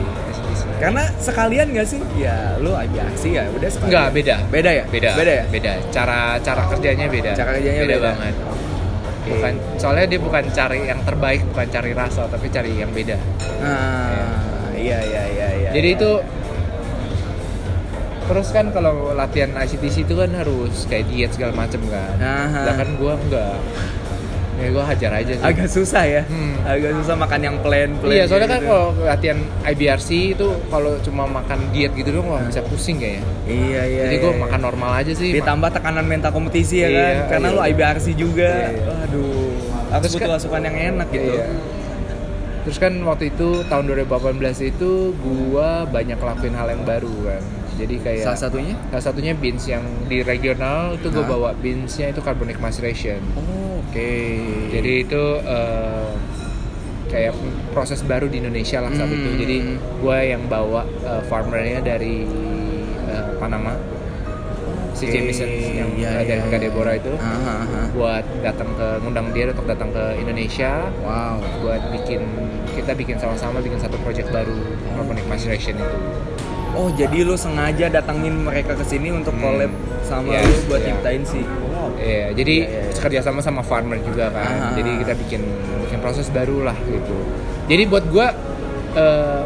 [SPEAKER 1] Karena sekalian gak sih? Ya, lu IBRC ya udah sekalian.
[SPEAKER 2] Enggak, beda.
[SPEAKER 1] Beda ya?
[SPEAKER 2] Beda.
[SPEAKER 1] Beda ya?
[SPEAKER 2] Beda. Cara cara kerjanya beda.
[SPEAKER 1] Cara kerjanya beda.
[SPEAKER 2] banget. Bukan soalnya dia bukan cari yang terbaik, bukan cari rasa, tapi cari yang beda.
[SPEAKER 1] Ah, iya iya iya iya.
[SPEAKER 2] Jadi itu terus kan kalau latihan ICTC itu kan harus kayak diet segala macem kan. Lah kan gua enggak. Ya gua hajar aja sih.
[SPEAKER 1] agak susah ya.
[SPEAKER 2] Hmm.
[SPEAKER 1] Agak susah makan yang plain plain.
[SPEAKER 2] Iya, soalnya kan
[SPEAKER 1] gitu.
[SPEAKER 2] kalau latihan IBRC itu kalau cuma makan diet gitu doang wah bisa pusing kayaknya.
[SPEAKER 1] Iya iya.
[SPEAKER 2] Jadi
[SPEAKER 1] iya,
[SPEAKER 2] gua
[SPEAKER 1] iya.
[SPEAKER 2] makan normal aja sih.
[SPEAKER 1] ditambah tekanan mental kompetisi ya
[SPEAKER 2] Iya,
[SPEAKER 1] kan karena
[SPEAKER 2] iya.
[SPEAKER 1] lu IBRC juga
[SPEAKER 2] Iya.
[SPEAKER 1] aduh harus
[SPEAKER 2] Terus
[SPEAKER 1] butuh
[SPEAKER 2] kan-
[SPEAKER 1] asupan yang enak gitu
[SPEAKER 2] Iya. Terus kan waktu itu tahun 2018 itu gua banyak ngelakuin hal yang baru kan. Jadi kayak
[SPEAKER 1] salah satunya
[SPEAKER 2] salah satunya beans yang di regional itu
[SPEAKER 1] Hah?
[SPEAKER 2] bawa beansnya itu carbonic maceration.
[SPEAKER 1] oh, oke
[SPEAKER 2] Jadi itu eh, kayak proses baru di Indonesia lah saat itu.
[SPEAKER 1] Hmm.
[SPEAKER 2] Jadi gua yang bawa eh, farmernya dari eh, Panama, si
[SPEAKER 1] Oke,
[SPEAKER 2] Jameson yang
[SPEAKER 1] iya,
[SPEAKER 2] eh, dari Kak
[SPEAKER 1] iya.
[SPEAKER 2] Deborah itu
[SPEAKER 1] Aha, aha.
[SPEAKER 2] buat datang ke ngundang dia untuk datang ke Indonesia
[SPEAKER 1] wow
[SPEAKER 2] buat bikin kita bikin sama-sama bikin satu project baru carbonic maceration itu.
[SPEAKER 1] oh jadi lu sengaja datangin mereka ke sini untuk
[SPEAKER 2] Hmm.
[SPEAKER 1] collab sama
[SPEAKER 2] Yes,
[SPEAKER 1] lu buat
[SPEAKER 2] iya.
[SPEAKER 1] nyiptain si
[SPEAKER 2] Iya, jadi
[SPEAKER 1] Iya, iya, iya.
[SPEAKER 2] kerja sama sama farmer juga kan. Jadi kita bikin bikin proses baru lah gitu. Jadi buat gua eh,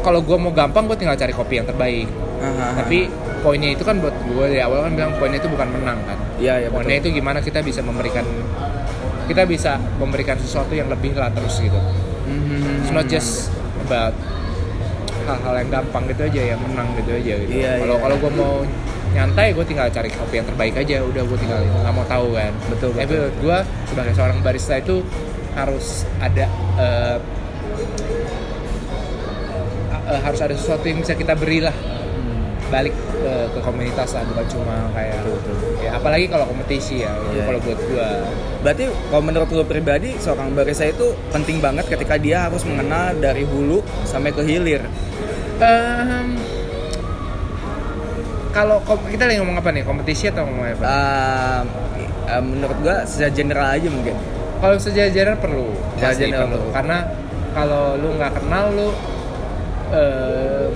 [SPEAKER 2] kalau gua mau gampang gua tinggal cari kopi yang terbaik.
[SPEAKER 1] Aha,
[SPEAKER 2] Tapi poinnya itu kan buat gua dari awal kan bilang poinnya itu bukan menang kan.
[SPEAKER 1] iya iya
[SPEAKER 2] Poinnya
[SPEAKER 1] betul
[SPEAKER 2] itu gimana kita bisa memberikan kita bisa memberikan sesuatu yang lebih lah terus gitu.
[SPEAKER 1] Mhm.
[SPEAKER 2] It's not just about hal-hal yang gampang gitu aja yang menang gitu aja gitu.
[SPEAKER 1] Iya,
[SPEAKER 2] Kalau
[SPEAKER 1] iya.
[SPEAKER 2] kalau gue mau nyantai gue tinggal cari kopi yang terbaik aja udah gue tinggal nggak mau tahu kan.
[SPEAKER 1] Betul,
[SPEAKER 2] Tapi
[SPEAKER 1] betul.
[SPEAKER 2] menurut gue sebagai seorang barista itu harus ada eh, eh, harus ada sesuatu yang bisa kita beri lah balik ke, ke komunitas lah bukan cuma kayak ya apalagi kalau kompetisi ya
[SPEAKER 1] Iya,
[SPEAKER 2] kalau
[SPEAKER 1] iya.
[SPEAKER 2] buat gue
[SPEAKER 1] Berarti kalau menurut lu pribadi seorang barista itu penting banget ketika dia harus mengenal dari hulu sampai ke hilir.
[SPEAKER 2] Ehm, kalau kita lagi ngomong apa nih kompetisi atau ngomong apa?
[SPEAKER 1] Um, eh, menurut gua secara general aja mungkin.
[SPEAKER 2] kalau sejajaran perlu pasti
[SPEAKER 1] Sejajaran
[SPEAKER 2] perlu
[SPEAKER 1] perlu.
[SPEAKER 2] karena kalau lu nggak kenal lu eh,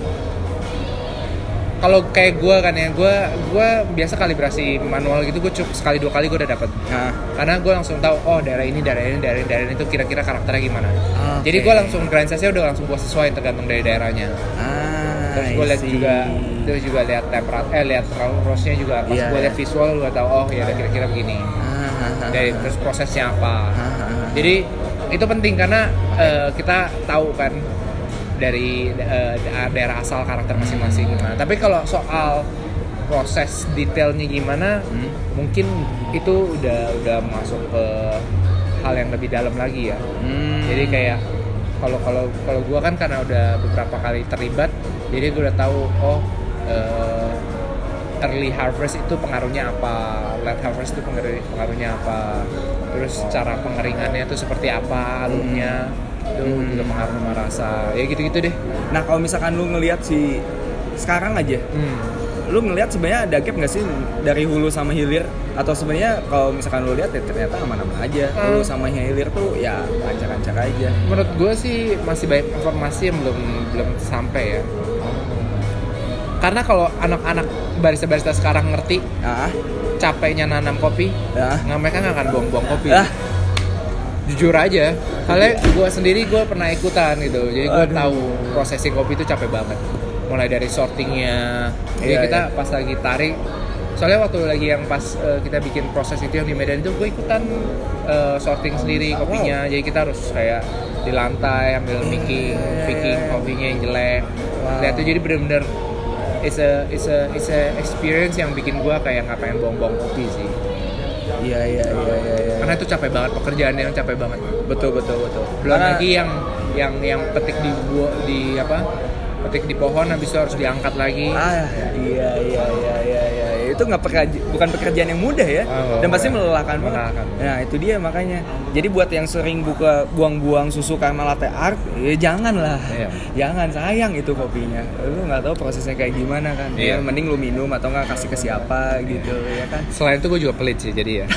[SPEAKER 2] kalau kayak gue kan ya gue gue biasa kalibrasi manual gitu gue cukup sekali dua kali gue udah dapet
[SPEAKER 1] Nah,
[SPEAKER 2] karena gue langsung tahu oh daerah ini daerah ini daerah ini daerah ini itu kira-kira karakternya gimana
[SPEAKER 1] Oke.
[SPEAKER 2] jadi gue langsung grand size-nya udah langsung gue sesuaiin tergantung dari daerahnya
[SPEAKER 1] ah,
[SPEAKER 2] terus gue lihat juga terus juga lihat temperat eh lihat rose-nya juga pas
[SPEAKER 1] Iya,
[SPEAKER 2] gue
[SPEAKER 1] iya.
[SPEAKER 2] lihat visual gue tahu oh ya kira-kira begini
[SPEAKER 1] Ah,
[SPEAKER 2] dari terus prosesnya apa
[SPEAKER 1] Ah, ah,
[SPEAKER 2] jadi itu penting karena eh, kita tahu kan dari da- daerah asal karakter masing-masing gimana. Tapi kalau soal proses detailnya gimana,
[SPEAKER 1] Hmm.
[SPEAKER 2] mungkin itu udah udah masuk ke hal yang lebih dalam lagi ya.
[SPEAKER 1] Hmm.
[SPEAKER 2] Jadi kayak kalau kalau kalau gue kan karena udah beberapa kali terlibat, jadi gue udah tahu oh eh, early harvest itu pengaruhnya apa, late harvest itu pengaruh, pengaruhnya apa, terus cara pengeringannya itu seperti apa, alurnya itu
[SPEAKER 1] Hmm.
[SPEAKER 2] juga pengaruh sama rasa, ya gitu-gitu deh.
[SPEAKER 1] Nah kalau misalkan lu ngelihat si sekarang aja,
[SPEAKER 2] Hmm.
[SPEAKER 1] lu ngelihat sebenarnya ada gap nggak sih dari hulu sama hilir? Atau sebenarnya kalau misalkan lu lihat ya ternyata aman-aman aja.
[SPEAKER 2] Hmm.
[SPEAKER 1] Hulu sama hilir tuh ya lancar-lancar aja.
[SPEAKER 2] Menurut gue sih masih banyak informasi yang belum belum sampai ya. Karena kalau anak-anak barista-barista sekarang ngerti
[SPEAKER 1] Ah,
[SPEAKER 2] capeknya nanam kopi,
[SPEAKER 1] ah,
[SPEAKER 2] nggak mereka nggak akan buang-buang kopi.
[SPEAKER 1] ah,
[SPEAKER 2] jujur aja soalnya gue sendiri gue pernah ikutan gitu. Jadi gue tahu prosesing kopi itu capek banget. Mulai dari sortingnya. Jadi
[SPEAKER 1] Iya,
[SPEAKER 2] kita
[SPEAKER 1] iya.
[SPEAKER 2] pas lagi tarik soalnya waktu lagi yang pas eh, kita bikin proses itu yang di Medan itu gue ikutan eh, sorting sendiri kopinya. Jadi kita harus kayak di lantai ambil picking picking kopinya yang jelek.
[SPEAKER 1] Wow.
[SPEAKER 2] nah itu jadi bener-bener it's a it's a it's a experience yang bikin gue kayak nggak pengen buang-buang kopi sih
[SPEAKER 1] iya iya iya iya. iya.
[SPEAKER 2] karena itu capek banget pekerjaan yang capek banget
[SPEAKER 1] Betul betul betul.
[SPEAKER 2] belum
[SPEAKER 1] Karena-
[SPEAKER 2] lagi yang yang yang petik di buah di apa petik di pohon habis itu harus diangkat lagi
[SPEAKER 1] Ah iya iya iya iya itu nggak pekerja bukan pekerjaan yang mudah ya
[SPEAKER 2] Oh,
[SPEAKER 1] dan pasti melelahkan banget.
[SPEAKER 2] Melelahkan.
[SPEAKER 1] Nah itu dia makanya. Jadi buat yang sering buka buang-buang susu karena latte art, ya jangan lah,
[SPEAKER 2] Iya.
[SPEAKER 1] jangan sayang itu kopinya. Lu nggak tahu prosesnya kayak gimana kan.
[SPEAKER 2] Iya.
[SPEAKER 1] Ya, mending lu minum atau nggak kasih ke siapa gitu ya kan.
[SPEAKER 2] selain itu gue juga pelit sih jadi ya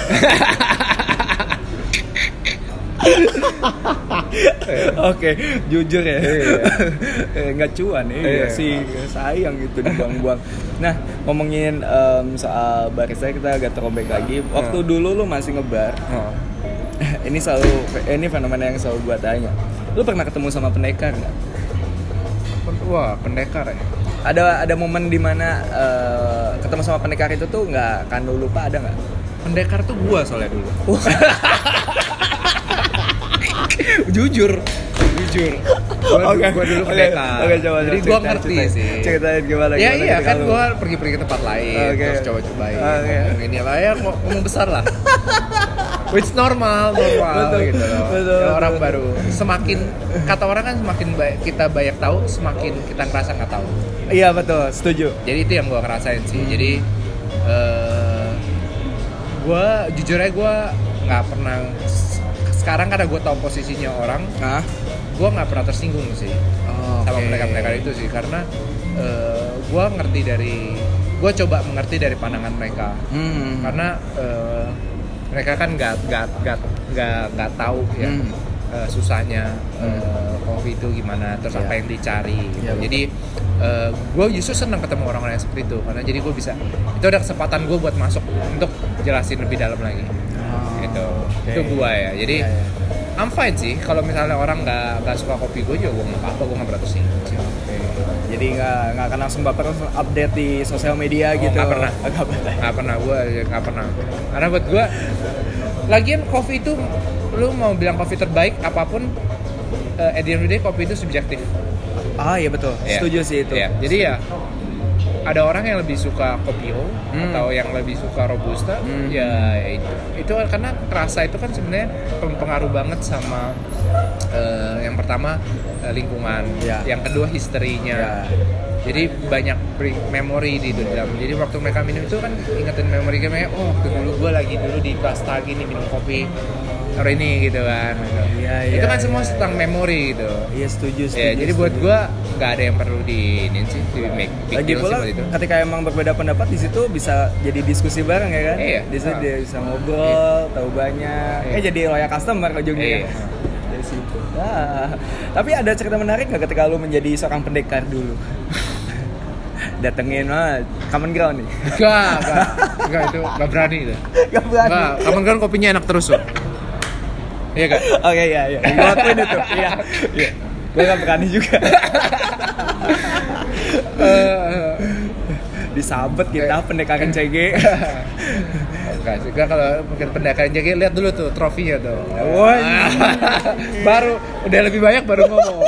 [SPEAKER 1] Oke, jujur ya.
[SPEAKER 2] Iya.
[SPEAKER 1] Eh, Nggak cuan ya,
[SPEAKER 2] Iya.
[SPEAKER 1] sih sayang gitu dibuang-buang. Nah, ngomongin em, soal barista kita agak throwback lagi. Waktu
[SPEAKER 2] Hmm.
[SPEAKER 1] dulu lu masih ngebar,
[SPEAKER 2] oh.
[SPEAKER 1] ini selalu ini fenomena yang selalu gua tanya. Lu pernah ketemu sama pendekar nggak?
[SPEAKER 2] wah pendekar ya
[SPEAKER 1] Ada ada momen di mana eh, ketemu sama pendekar itu tuh nggak akan lu lupa ada nggak?
[SPEAKER 2] pendekar tuh gue soalnya dulu
[SPEAKER 1] Jujur.
[SPEAKER 2] jujur gue
[SPEAKER 1] Oke.
[SPEAKER 2] gua dulu
[SPEAKER 1] Oke,
[SPEAKER 2] pendekar
[SPEAKER 1] oke, coba,
[SPEAKER 2] jadi gue ngerti
[SPEAKER 1] ceritain.
[SPEAKER 2] sih
[SPEAKER 1] Ceritain gimana,
[SPEAKER 2] ya iya kan gue pergi-pergi ke tempat lain
[SPEAKER 1] Oke.
[SPEAKER 2] terus coba-cobain ngomong ini lah ya ngom- ngomong besar lah which normal normal
[SPEAKER 1] Betul,
[SPEAKER 2] gitu loh
[SPEAKER 1] betul,
[SPEAKER 2] Ya, orang
[SPEAKER 1] betul.
[SPEAKER 2] baru semakin kata orang kan semakin ba- kita banyak tahu semakin kita ngerasa nggak tahu
[SPEAKER 1] Iya betul, setuju.
[SPEAKER 2] jadi itu yang gue ngerasain sih
[SPEAKER 1] Hmm.
[SPEAKER 2] jadi eh gue jujur aja gue nggak pernah sekarang karena gue tahu posisinya orang
[SPEAKER 1] Nah,
[SPEAKER 2] gue nggak pernah tersinggung sih
[SPEAKER 1] Oh,
[SPEAKER 2] sama
[SPEAKER 1] oke.
[SPEAKER 2] mereka-mereka itu sih karena gue ngerti dari gue coba mengerti dari pandangan mereka
[SPEAKER 1] Hmm.
[SPEAKER 2] karena eh, mereka kan nggak nggak nggak nggak nggak tahu ya
[SPEAKER 1] Hmm.
[SPEAKER 2] eh, susahnya eh, kopi itu gimana terus
[SPEAKER 1] Iya.
[SPEAKER 2] apa yang dicari gitu.
[SPEAKER 1] Iya, betul.
[SPEAKER 2] jadi gue justru senang ketemu orang-orang yang seperti itu karena jadi gue bisa itu ada kesempatan gue buat masuk untuk jelasin lebih dalam lagi
[SPEAKER 1] Oh,
[SPEAKER 2] gitu
[SPEAKER 1] oke.
[SPEAKER 2] itu gue ya jadi
[SPEAKER 1] Iya, iya.
[SPEAKER 2] I'm fine sih kalau misalnya orang nggak nggak suka kopi gue juga gue nggak apa-apa gue nggak tersinggung sih
[SPEAKER 1] Oke. Jadi nggak nggak akan langsung baper langsung update di sosial media
[SPEAKER 2] Oh,
[SPEAKER 1] gitu.
[SPEAKER 2] nggak pernah.
[SPEAKER 1] Nggak pernah.
[SPEAKER 2] nggak pernah gue nggak pernah karena buat gue lagian kopi itu lu mau bilang kopi terbaik apa pun eh, at the end of the day kopi itu subjektif
[SPEAKER 1] Ah iya betul.
[SPEAKER 2] Ya.
[SPEAKER 1] Setuju sih itu.
[SPEAKER 2] Ya, jadi ya ada orang yang lebih suka kopi O
[SPEAKER 1] Hmm.
[SPEAKER 2] atau yang lebih suka robusta
[SPEAKER 1] Hmm.
[SPEAKER 2] ya itu, itu karena rasa itu kan sebenarnya pengaruh banget sama eh, yang pertama eh, lingkungan
[SPEAKER 1] Ya.
[SPEAKER 2] yang kedua historinya
[SPEAKER 1] Ya.
[SPEAKER 2] jadi banyak memori di dalam jadi waktu mereka minum itu kan ingetin memori kayak oh waktu dulu gue lagi dulu di Kasta gini minum kopi taruh ini gitu kan gitu.
[SPEAKER 1] Iya,
[SPEAKER 2] itu
[SPEAKER 1] iya,
[SPEAKER 2] kan semua
[SPEAKER 1] iya.
[SPEAKER 2] tentang memori gitu
[SPEAKER 1] Iya setuju, setuju.
[SPEAKER 2] ya jadi buat
[SPEAKER 1] setuju.
[SPEAKER 2] gue nggak ada yang perlu di ini sih di make big
[SPEAKER 1] lagi pula
[SPEAKER 2] itu
[SPEAKER 1] ketika emang berbeda pendapat di situ bisa jadi diskusi bareng ya kan?
[SPEAKER 2] Iya.
[SPEAKER 1] Di situ
[SPEAKER 2] Ah.
[SPEAKER 1] dia bisa ngobrol, tahu banyak.
[SPEAKER 2] Iya.
[SPEAKER 1] Eh jadi loyal customer ujungnya.
[SPEAKER 2] Iya.
[SPEAKER 1] Dari situ. Ah. Tapi ada cerita menarik nggak ketika lu menjadi seorang pendekar dulu? Datengin ah, common ground nih.
[SPEAKER 2] Enggak, enggak, enggak itu enggak berani itu.
[SPEAKER 1] Gak berani.
[SPEAKER 2] Enggak, kamu kan kopinya enak terus loh. Iya kak?
[SPEAKER 1] Oke iya iya. Gue akuin itu. Iya. Iya. Gue gak berani juga.
[SPEAKER 2] Eh,
[SPEAKER 1] Disabet kita pendekaran CG.
[SPEAKER 2] Enggak sih, kalau mungkin pendekar jadi lihat dulu tuh trofinya tuh. Baru udah lebih banyak baru ngomong.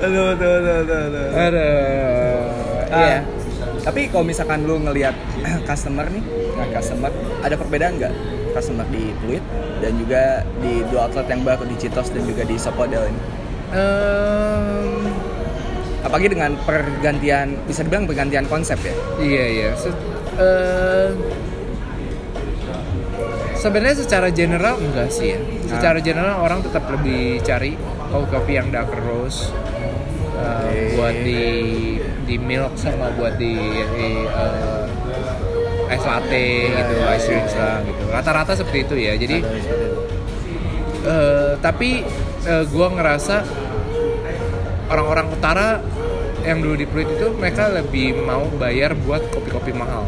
[SPEAKER 1] Aduh, aduh, aduh, aduh, aduh.
[SPEAKER 2] Aduh.
[SPEAKER 1] Ah,
[SPEAKER 2] Iya.
[SPEAKER 1] Tapi kalau misalkan lu ngelihat customer nih, customer, ada perbedaan nggak customer di Pluit dan juga di dua outlet yang baru di Citos dan juga di Sopodel ini?
[SPEAKER 2] Em,
[SPEAKER 1] Apalagi dengan pergantian, bisa dibilang pergantian konsep ya?
[SPEAKER 2] Iya iya. Se- eh, Sebenarnya secara general enggak sih ya. Secara general orang tetap lebih cari kopi-kopi yang dark roast
[SPEAKER 1] Oke.
[SPEAKER 2] buat di di milk sama buat di, di, eh, es latte
[SPEAKER 1] Iya,
[SPEAKER 2] gitu,
[SPEAKER 1] iya,
[SPEAKER 2] ice
[SPEAKER 1] iya,
[SPEAKER 2] drinks lah gitu. Rata-rata seperti itu ya. Jadi
[SPEAKER 1] Ada seperti itu.
[SPEAKER 2] Eh, tapi gua ngerasa orang-orang utara yang dulu di Pluit itu mereka lebih mau bayar buat kopi-kopi mahal.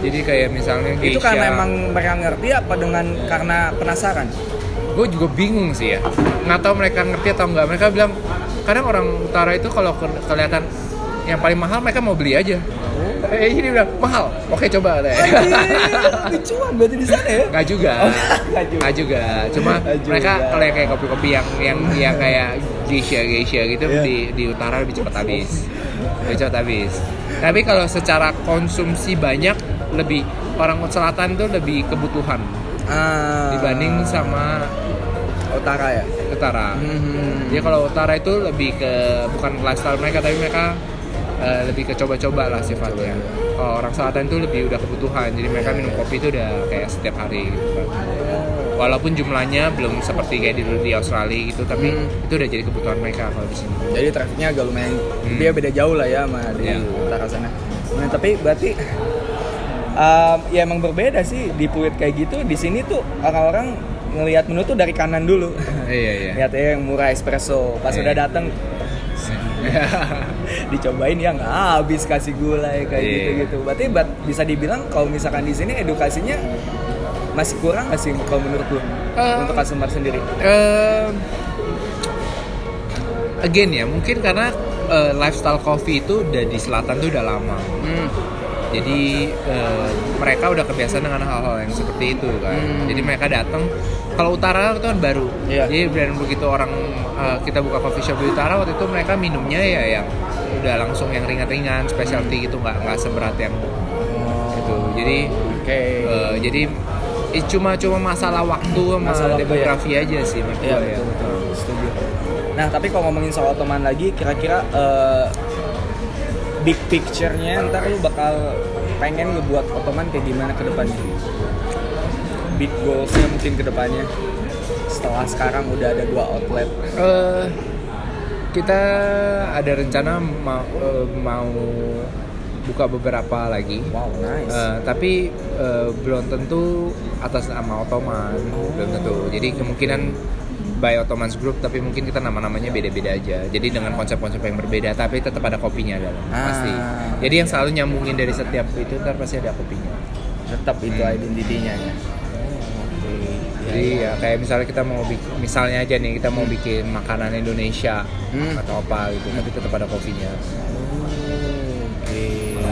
[SPEAKER 2] Jadi kayak misalnya
[SPEAKER 1] itu karena emang mereka ngerti apa dengan karena penasaran?
[SPEAKER 2] gue juga bingung sih ya nggak tahu mereka ngerti atau enggak mereka bilang kadang orang utara itu kalau ke- kelihatan yang paling mahal mereka mau beli aja eh ini bilang mahal oke coba deh
[SPEAKER 1] Lucuan berarti di sana ya?
[SPEAKER 2] nggak juga
[SPEAKER 1] Oh, nggak juga.
[SPEAKER 2] cuma
[SPEAKER 1] juga.
[SPEAKER 2] mereka kalau yang kayak kopi-kopi yang yang yang kayak geisha geisha gitu
[SPEAKER 1] Iya.
[SPEAKER 2] di di utara lebih cepat habis lebih cepat habis tapi kalau secara konsumsi banyak lebih orang selatan tuh lebih kebutuhan
[SPEAKER 1] Ah,
[SPEAKER 2] dibanding sama
[SPEAKER 1] utara ya.
[SPEAKER 2] utara
[SPEAKER 1] Hmm.
[SPEAKER 2] Jadi kalau utara itu lebih ke bukan lifestyle mereka tapi mereka eh, lebih ke coba-coba lah sifatnya. Kalau orang selatan itu lebih udah kebutuhan. Jadi mereka minum kopi itu udah kayak setiap hari gitu kan. Walaupun jumlahnya belum seperti kayak di, di Australia gitu, tapi
[SPEAKER 1] Hmm.
[SPEAKER 2] itu udah jadi kebutuhan mereka kalau di sini.
[SPEAKER 1] Jadi trafiknya agak lumayan
[SPEAKER 2] Hmm.
[SPEAKER 1] dia beda jauh lah ya sama di
[SPEAKER 2] Iya.
[SPEAKER 1] utara sana. Nah, tapi berarti um, ya emang berbeda sih di Pluit kayak gitu. Di sini tuh orang-orang ngelihat menu tuh dari kanan dulu.
[SPEAKER 2] Iya iya.
[SPEAKER 1] Lihat ya yang murah espresso. Pas
[SPEAKER 2] Iya.
[SPEAKER 1] udah datang dicobain ya nggak habis kasih gulai kayak
[SPEAKER 2] Iya.
[SPEAKER 1] gitu-gitu. Berarti bat- bisa dibilang kalau misalkan di sini edukasinya masih kurang nggak sih kalau menurut lu
[SPEAKER 2] Eh,
[SPEAKER 1] untuk customer sendiri?
[SPEAKER 2] Ehm, again ya, mungkin karena eh, lifestyle coffee itu udah di selatan tuh udah lama.
[SPEAKER 1] Hmm.
[SPEAKER 2] Jadi eh, mereka udah kebiasaan dengan hal-hal yang seperti itu kan.
[SPEAKER 1] Hmm.
[SPEAKER 2] Jadi mereka datang. Kalau utara itu kan baru.
[SPEAKER 1] Iya.
[SPEAKER 2] Jadi dan begitu orang kita buka coffee shop di utara waktu itu mereka minumnya ya yang udah langsung yang ringan-ringan, specialty gitu nggak nggak seberat yang itu. Jadi
[SPEAKER 1] Oke.
[SPEAKER 2] eh, jadi eh, cuma cuma masalah waktu sama
[SPEAKER 1] Masalah waktu,
[SPEAKER 2] demografi aja sih menurut
[SPEAKER 1] Iya
[SPEAKER 2] gua
[SPEAKER 1] betul
[SPEAKER 2] ya.
[SPEAKER 1] betul setuju. Nah tapi kalau ngomongin soal teman lagi, kira-kira eh, big picture-nya ntar lu bakal pengen ngebuat otoman kayak gimana ke depannya? Big goals-nya mungkin ke depannya. Setelah sekarang udah ada dua outlet.
[SPEAKER 2] Eh, kita ada rencana mau eh, mau buka beberapa lagi.
[SPEAKER 1] Wow nice.
[SPEAKER 2] Eh, tapi eh, belum tentu atas nama Ottoman, belum tentu. Jadi kemungkinan by Ottomans Group, tapi mungkin kita nama-namanya beda-beda aja. Jadi dengan konsep-konsep yang berbeda, tapi tetap ada kopinya dalam
[SPEAKER 1] Ah.
[SPEAKER 2] pasti. Jadi yang selalu nyambungin dari setiap itu ntar pasti ada kopinya.
[SPEAKER 1] Tetap itu
[SPEAKER 2] Hmm.
[SPEAKER 1] identitinya ya.
[SPEAKER 2] Jadi ya kayak misalnya kita mau bikin, misalnya aja nih kita mau bikin makanan Indonesia
[SPEAKER 1] Hmm.
[SPEAKER 2] atau apa gitu, tapi tetap ada kopinya.
[SPEAKER 1] Oke.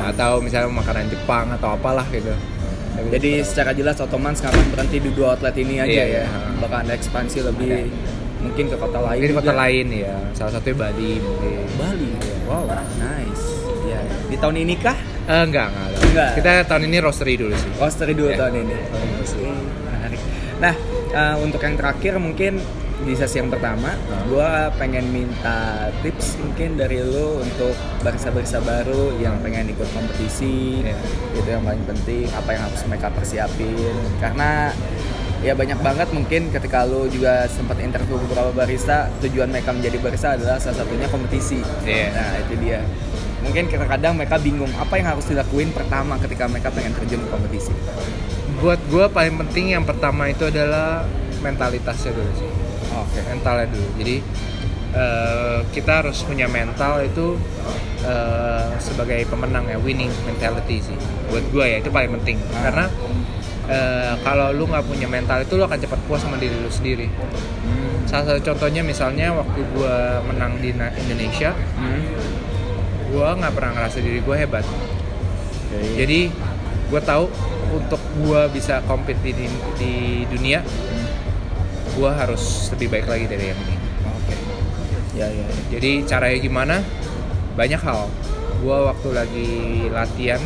[SPEAKER 2] Atau misalnya makanan Jepang atau apalah gitu. Tapi
[SPEAKER 1] Jadi
[SPEAKER 2] tetap-
[SPEAKER 1] secara jelas Ottoman sekarang berhenti di dua outlet ini aja
[SPEAKER 2] Iya,
[SPEAKER 1] ya.
[SPEAKER 2] iya.
[SPEAKER 1] Bakal ada ekspansi lebih
[SPEAKER 2] Ada.
[SPEAKER 1] mungkin ke kota lain.
[SPEAKER 2] Mungkin kota lain ya, salah satunya Bali mungkin.
[SPEAKER 1] Bali. Wow, nice. Ya. Di tahun ini kah?
[SPEAKER 2] Eh, enggak, enggak, enggak.
[SPEAKER 1] Enggak.
[SPEAKER 2] Kita tahun ini roastery dulu sih.
[SPEAKER 1] Roastery dua
[SPEAKER 2] Ya.
[SPEAKER 1] tahun ini.
[SPEAKER 2] Tahun ini.
[SPEAKER 1] Nah, eh, untuk yang terakhir mungkin di sesi yang pertama, gue pengen minta tips mungkin dari lo untuk barista-barista baru yang pengen ikut kompetisi,
[SPEAKER 2] Iya.
[SPEAKER 1] itu yang paling penting. Apa yang harus mereka persiapin? Karena ya banyak banget mungkin ketika lo juga sempat interview beberapa barista, tujuan mereka menjadi barista adalah salah satunya kompetisi.
[SPEAKER 2] Iya.
[SPEAKER 1] Nah itu dia. Mungkin kadang-kadang mereka bingung apa yang harus dilakuin pertama ketika mereka pengen terjun ke kompetisi.
[SPEAKER 2] Buat gue paling penting yang pertama itu adalah mentalitasnya dulu sih
[SPEAKER 1] Oke.
[SPEAKER 2] mentalnya dulu jadi eh, kita harus punya mental itu eh, sebagai pemenang ya winning mentality sih buat gue ya itu paling penting
[SPEAKER 1] Ah.
[SPEAKER 2] karena eh, kalau lu nggak punya mental itu lu akan cepat puas sama diri lu sendiri
[SPEAKER 1] Hmm.
[SPEAKER 2] salah satu contohnya misalnya waktu gue menang di Indonesia
[SPEAKER 1] Hmm.
[SPEAKER 2] gue nggak pernah ngerasa diri gue hebat
[SPEAKER 1] Oke.
[SPEAKER 2] jadi gue tahu untuk gue bisa compete di, di dunia gue harus lebih baik lagi dari yang ini.
[SPEAKER 1] Oke. Ya ya. ya.
[SPEAKER 2] jadi caranya gimana? Banyak hal. Gue waktu lagi latihan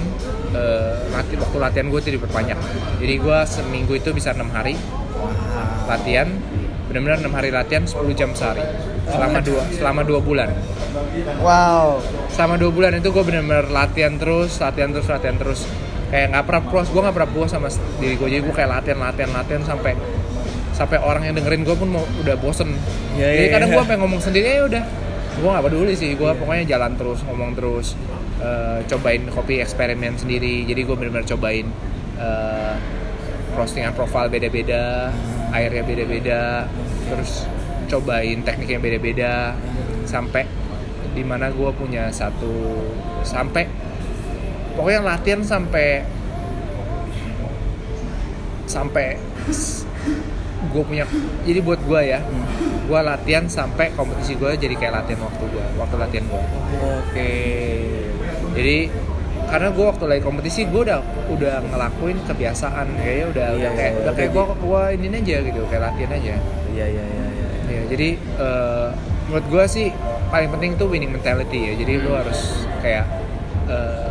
[SPEAKER 2] eh, lati- waktu latihan gue itu diperpanjang. Jadi gue seminggu itu bisa enam hari latihan. Benar-benar enam hari latihan 10 jam sehari. Selama dua selama dua bulan.
[SPEAKER 1] Wow.
[SPEAKER 2] selama dua bulan itu gue benar-benar latihan terus latihan terus latihan terus kayak nggak pernah puas gue nggak pernah puas sama diri gue jadi gue kayak latihan latihan latihan sampai sampai orang yang dengerin gue pun mau udah bosen.
[SPEAKER 1] Ya,
[SPEAKER 2] jadi
[SPEAKER 1] ya,
[SPEAKER 2] kadang
[SPEAKER 1] ya.
[SPEAKER 2] gue pengen ngomong sendiri ya udah. Gue nggak peduli sih gue pokoknya jalan terus ngomong terus eh, cobain kopi eksperimen sendiri. Jadi gue benar-benar cobain eh, roastingan profile beda-beda airnya beda-beda terus cobain teknik yang beda-beda sampai di mana gue punya satu sampai pokoknya latihan sampai sampai gue punya jadi buat gue ya gue latihan sampai kompetisi gue jadi kayak latihan waktu gue waktu latihan gue
[SPEAKER 1] Oke.
[SPEAKER 2] jadi karena gue waktu lagi kompetisi gue udah udah ngelakuin kebiasaan kayaknya udah
[SPEAKER 1] Iya,
[SPEAKER 2] udah kayak
[SPEAKER 1] iya,
[SPEAKER 2] udah kayak gue gue ini aja gitu kayak latihan aja
[SPEAKER 1] Iya iya iya. iya.
[SPEAKER 2] ya jadi eh, menurut gue sih paling penting tuh winning mentality ya jadi lu harus kayak eh,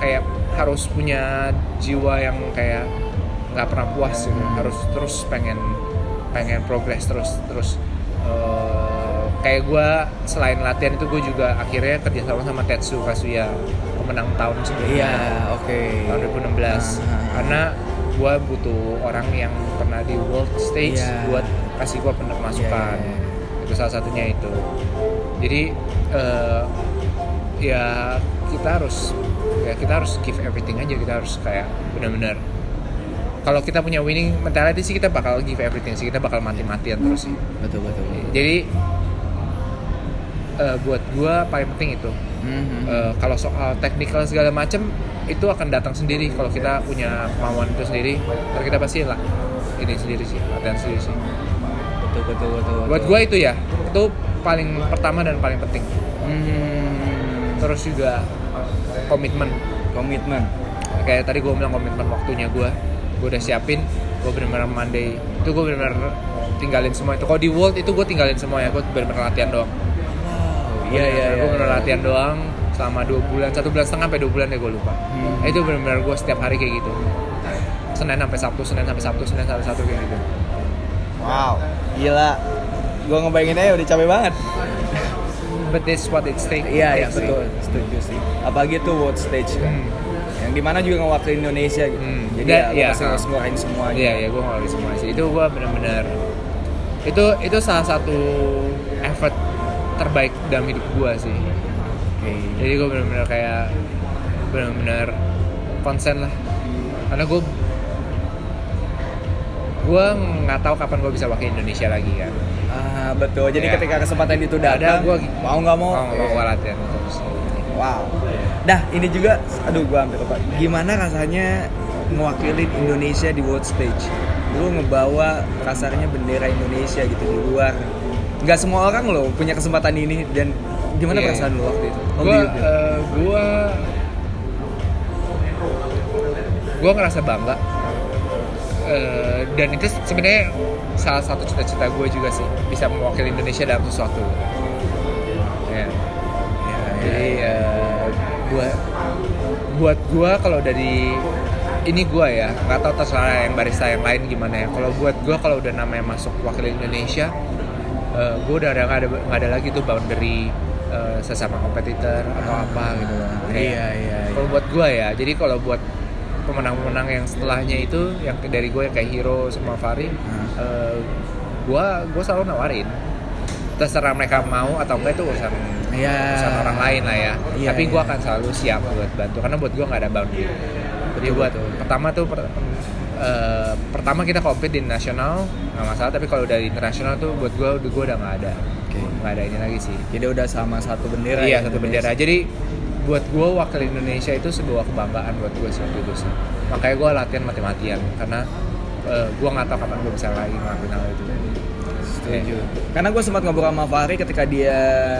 [SPEAKER 2] kayak harus punya jiwa yang kayak nggak pernah puas gitu. Harus terus pengen pengen progress terus terus eh, kayak gue selain latihan itu gue juga akhirnya kerjasama sama Tetsu Kasuya pemenang tahun sebelumnya.
[SPEAKER 1] Iya, oke.
[SPEAKER 2] tahun 2016
[SPEAKER 1] Ah.
[SPEAKER 2] karena gue butuh orang yang pernah di world stage
[SPEAKER 1] Iya.
[SPEAKER 2] buat kasih gue masukan.
[SPEAKER 1] Iya, iya,
[SPEAKER 2] itu salah satunya itu. Jadi eh, ya kita harus ya kita harus give everything aja kita harus kayak benar-benar kalau kita punya winning mentality sih kita bakal give everything sih kita bakal mati-matian terus sih
[SPEAKER 1] Betul betul.
[SPEAKER 2] jadi eh, buat gue paling penting itu
[SPEAKER 1] Mhm.
[SPEAKER 2] Eh, kalau soal teknikal segala macem itu akan datang sendiri kalau kita punya kemauan itu sendiri ntar kita pasti lah ini sendiri sih latihan sendiri sih
[SPEAKER 1] betul betul betul.
[SPEAKER 2] buat gue itu ya itu paling pertama dan paling penting
[SPEAKER 1] Hmm.
[SPEAKER 2] terus juga komitmen
[SPEAKER 1] komitmen.
[SPEAKER 2] kayak tadi gue bilang komitmen waktunya gue gue udah siapin gue bener-bener Monday itu gue bener-bener tinggalin semua itu kalau di World itu gue tinggalin semua ya gue bener-bener latihan doang
[SPEAKER 1] Wow.
[SPEAKER 2] Iya iya, gue bener
[SPEAKER 1] iya.
[SPEAKER 2] latihan doang selama dua bulan, satu bulan setengah sampai dua bulan ya gue lupa.
[SPEAKER 1] Hmm.
[SPEAKER 2] Itu bener-bener gue setiap hari kayak gitu. Senin sampai Sabtu, Senin sampai Sabtu, Senin sampai Sabtu kayak gitu.
[SPEAKER 1] Wow. Gila. Gua ngebayangin aja udah capek banget.
[SPEAKER 2] But that's what it takes.
[SPEAKER 1] Iya
[SPEAKER 2] sih.
[SPEAKER 1] betul. Setuju sih. Apalagi tuh world stage kan.
[SPEAKER 2] Hmm.
[SPEAKER 1] Yang di mana juga ngewakilin Indonesia gitu.
[SPEAKER 2] Hmm.
[SPEAKER 1] Jadi
[SPEAKER 2] Da-
[SPEAKER 1] ya, pasti
[SPEAKER 2] ah.
[SPEAKER 1] harus ngeluarin semua.
[SPEAKER 2] Iya iya, gue ngelakuin semua sih. Itu gue bener-bener itu itu salah satu effort terbaik dalam hidup gue sih.
[SPEAKER 1] Oke.
[SPEAKER 2] Jadi gue bener-bener kayak bener-bener konsen lah. Karena gue gue nggak tahu kapan gue bisa wakil Indonesia lagi kan.
[SPEAKER 1] Ah betul. Jadi
[SPEAKER 2] Iya.
[SPEAKER 1] ketika kesempatan itu
[SPEAKER 2] Ada,
[SPEAKER 1] datang,
[SPEAKER 2] gua-
[SPEAKER 1] mau nggak mau.
[SPEAKER 2] mau nggak mau latihan terus.
[SPEAKER 1] Wow. Dah, ini juga aduh gua hampir lupa. Gimana rasanya mewakili Indonesia di world stage? Lu ngebawa kasarnya bendera Indonesia gitu di luar. Nggak semua orang loh punya kesempatan ini dan gimana
[SPEAKER 2] Iya.
[SPEAKER 1] perasaan lu waktu itu?
[SPEAKER 2] Gue
[SPEAKER 1] feel?
[SPEAKER 2] gue gue ngerasa bangga Eh, dan itu sebenarnya salah satu cita-cita gue juga sih bisa mewakili Indonesia dalam sesuatu. Ya.
[SPEAKER 1] Ya,
[SPEAKER 2] Jadi eh, gua buat gua kalau dari ini gua ya nggak tahu terserah yang barista yang lain gimana ya. Kalau buat gua kalau udah namanya masuk wakil Indonesia uh, gue udah nggak ada nggak ada lagi tuh boundary uh, sesama kompetitor atau apa gitu loh
[SPEAKER 1] Iya, iya, iya.
[SPEAKER 2] kalau buat gue ya jadi kalau buat pemenang-pemenang yang setelahnya itu yang dari gue yang kayak Hero sama Fari
[SPEAKER 1] Ah.
[SPEAKER 2] gue gue selalu nawarin terserah mereka mau atau enggak itu urusan
[SPEAKER 1] Iya.
[SPEAKER 2] urusan orang lain lah ya
[SPEAKER 1] Iya,
[SPEAKER 2] tapi gue
[SPEAKER 1] iya.
[SPEAKER 2] akan selalu siap buat bantu karena buat gue nggak ada boundary jadi buat
[SPEAKER 1] betul.
[SPEAKER 2] pertama tuh per- eh, pertama kita compete di nasional nggak masalah tapi kalau dari internasional tuh buat gue udah gue udah nggak ada nggak ada ini lagi sih
[SPEAKER 1] Jadi udah sama satu bendera.
[SPEAKER 2] iya
[SPEAKER 1] ya,
[SPEAKER 2] satu bendera jadi buat gue wakil Indonesia itu sebuah kebanggaan buat gue sih waktu itu sih makanya gue latihan mati-matian karena gue nggak tahu kapan gue bisa lagi ngelakuin hal itu
[SPEAKER 1] Setuju. Karena gue sempat ngobrol sama Fahri ketika dia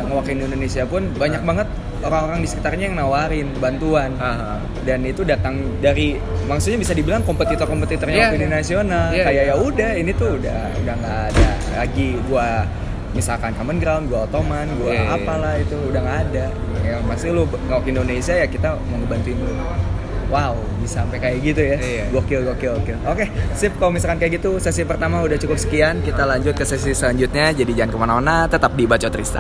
[SPEAKER 1] ngewakilin Indonesia pun banyak banget orang-orang di sekitarnya yang nawarin bantuan.
[SPEAKER 2] Ah, ah.
[SPEAKER 1] Dan itu datang dari maksudnya bisa dibilang kompetitor-kompetitornya
[SPEAKER 2] Iya,
[SPEAKER 1] wakil
[SPEAKER 2] iya.
[SPEAKER 1] nasional.
[SPEAKER 2] Iya,
[SPEAKER 1] Kayak
[SPEAKER 2] iya.
[SPEAKER 1] ya udah ini tuh udah udah nggak ada lagi gua misalkan common ground, gua otoman, gua
[SPEAKER 2] Iya, iya.
[SPEAKER 1] apalah itu udah nggak ada. Ya pasti lu ngewakil Indonesia ya kita mau ngebantuin lu. Wow, bisa sampai kayak gitu ya.
[SPEAKER 2] Iya.
[SPEAKER 1] Gokil, gokil, gokil. Oke, sip. Kalau misalkan kayak gitu, sesi pertama udah cukup sekian. Kita lanjut ke sesi selanjutnya. Jadi jangan ke mana-mana, tetap di Bacot.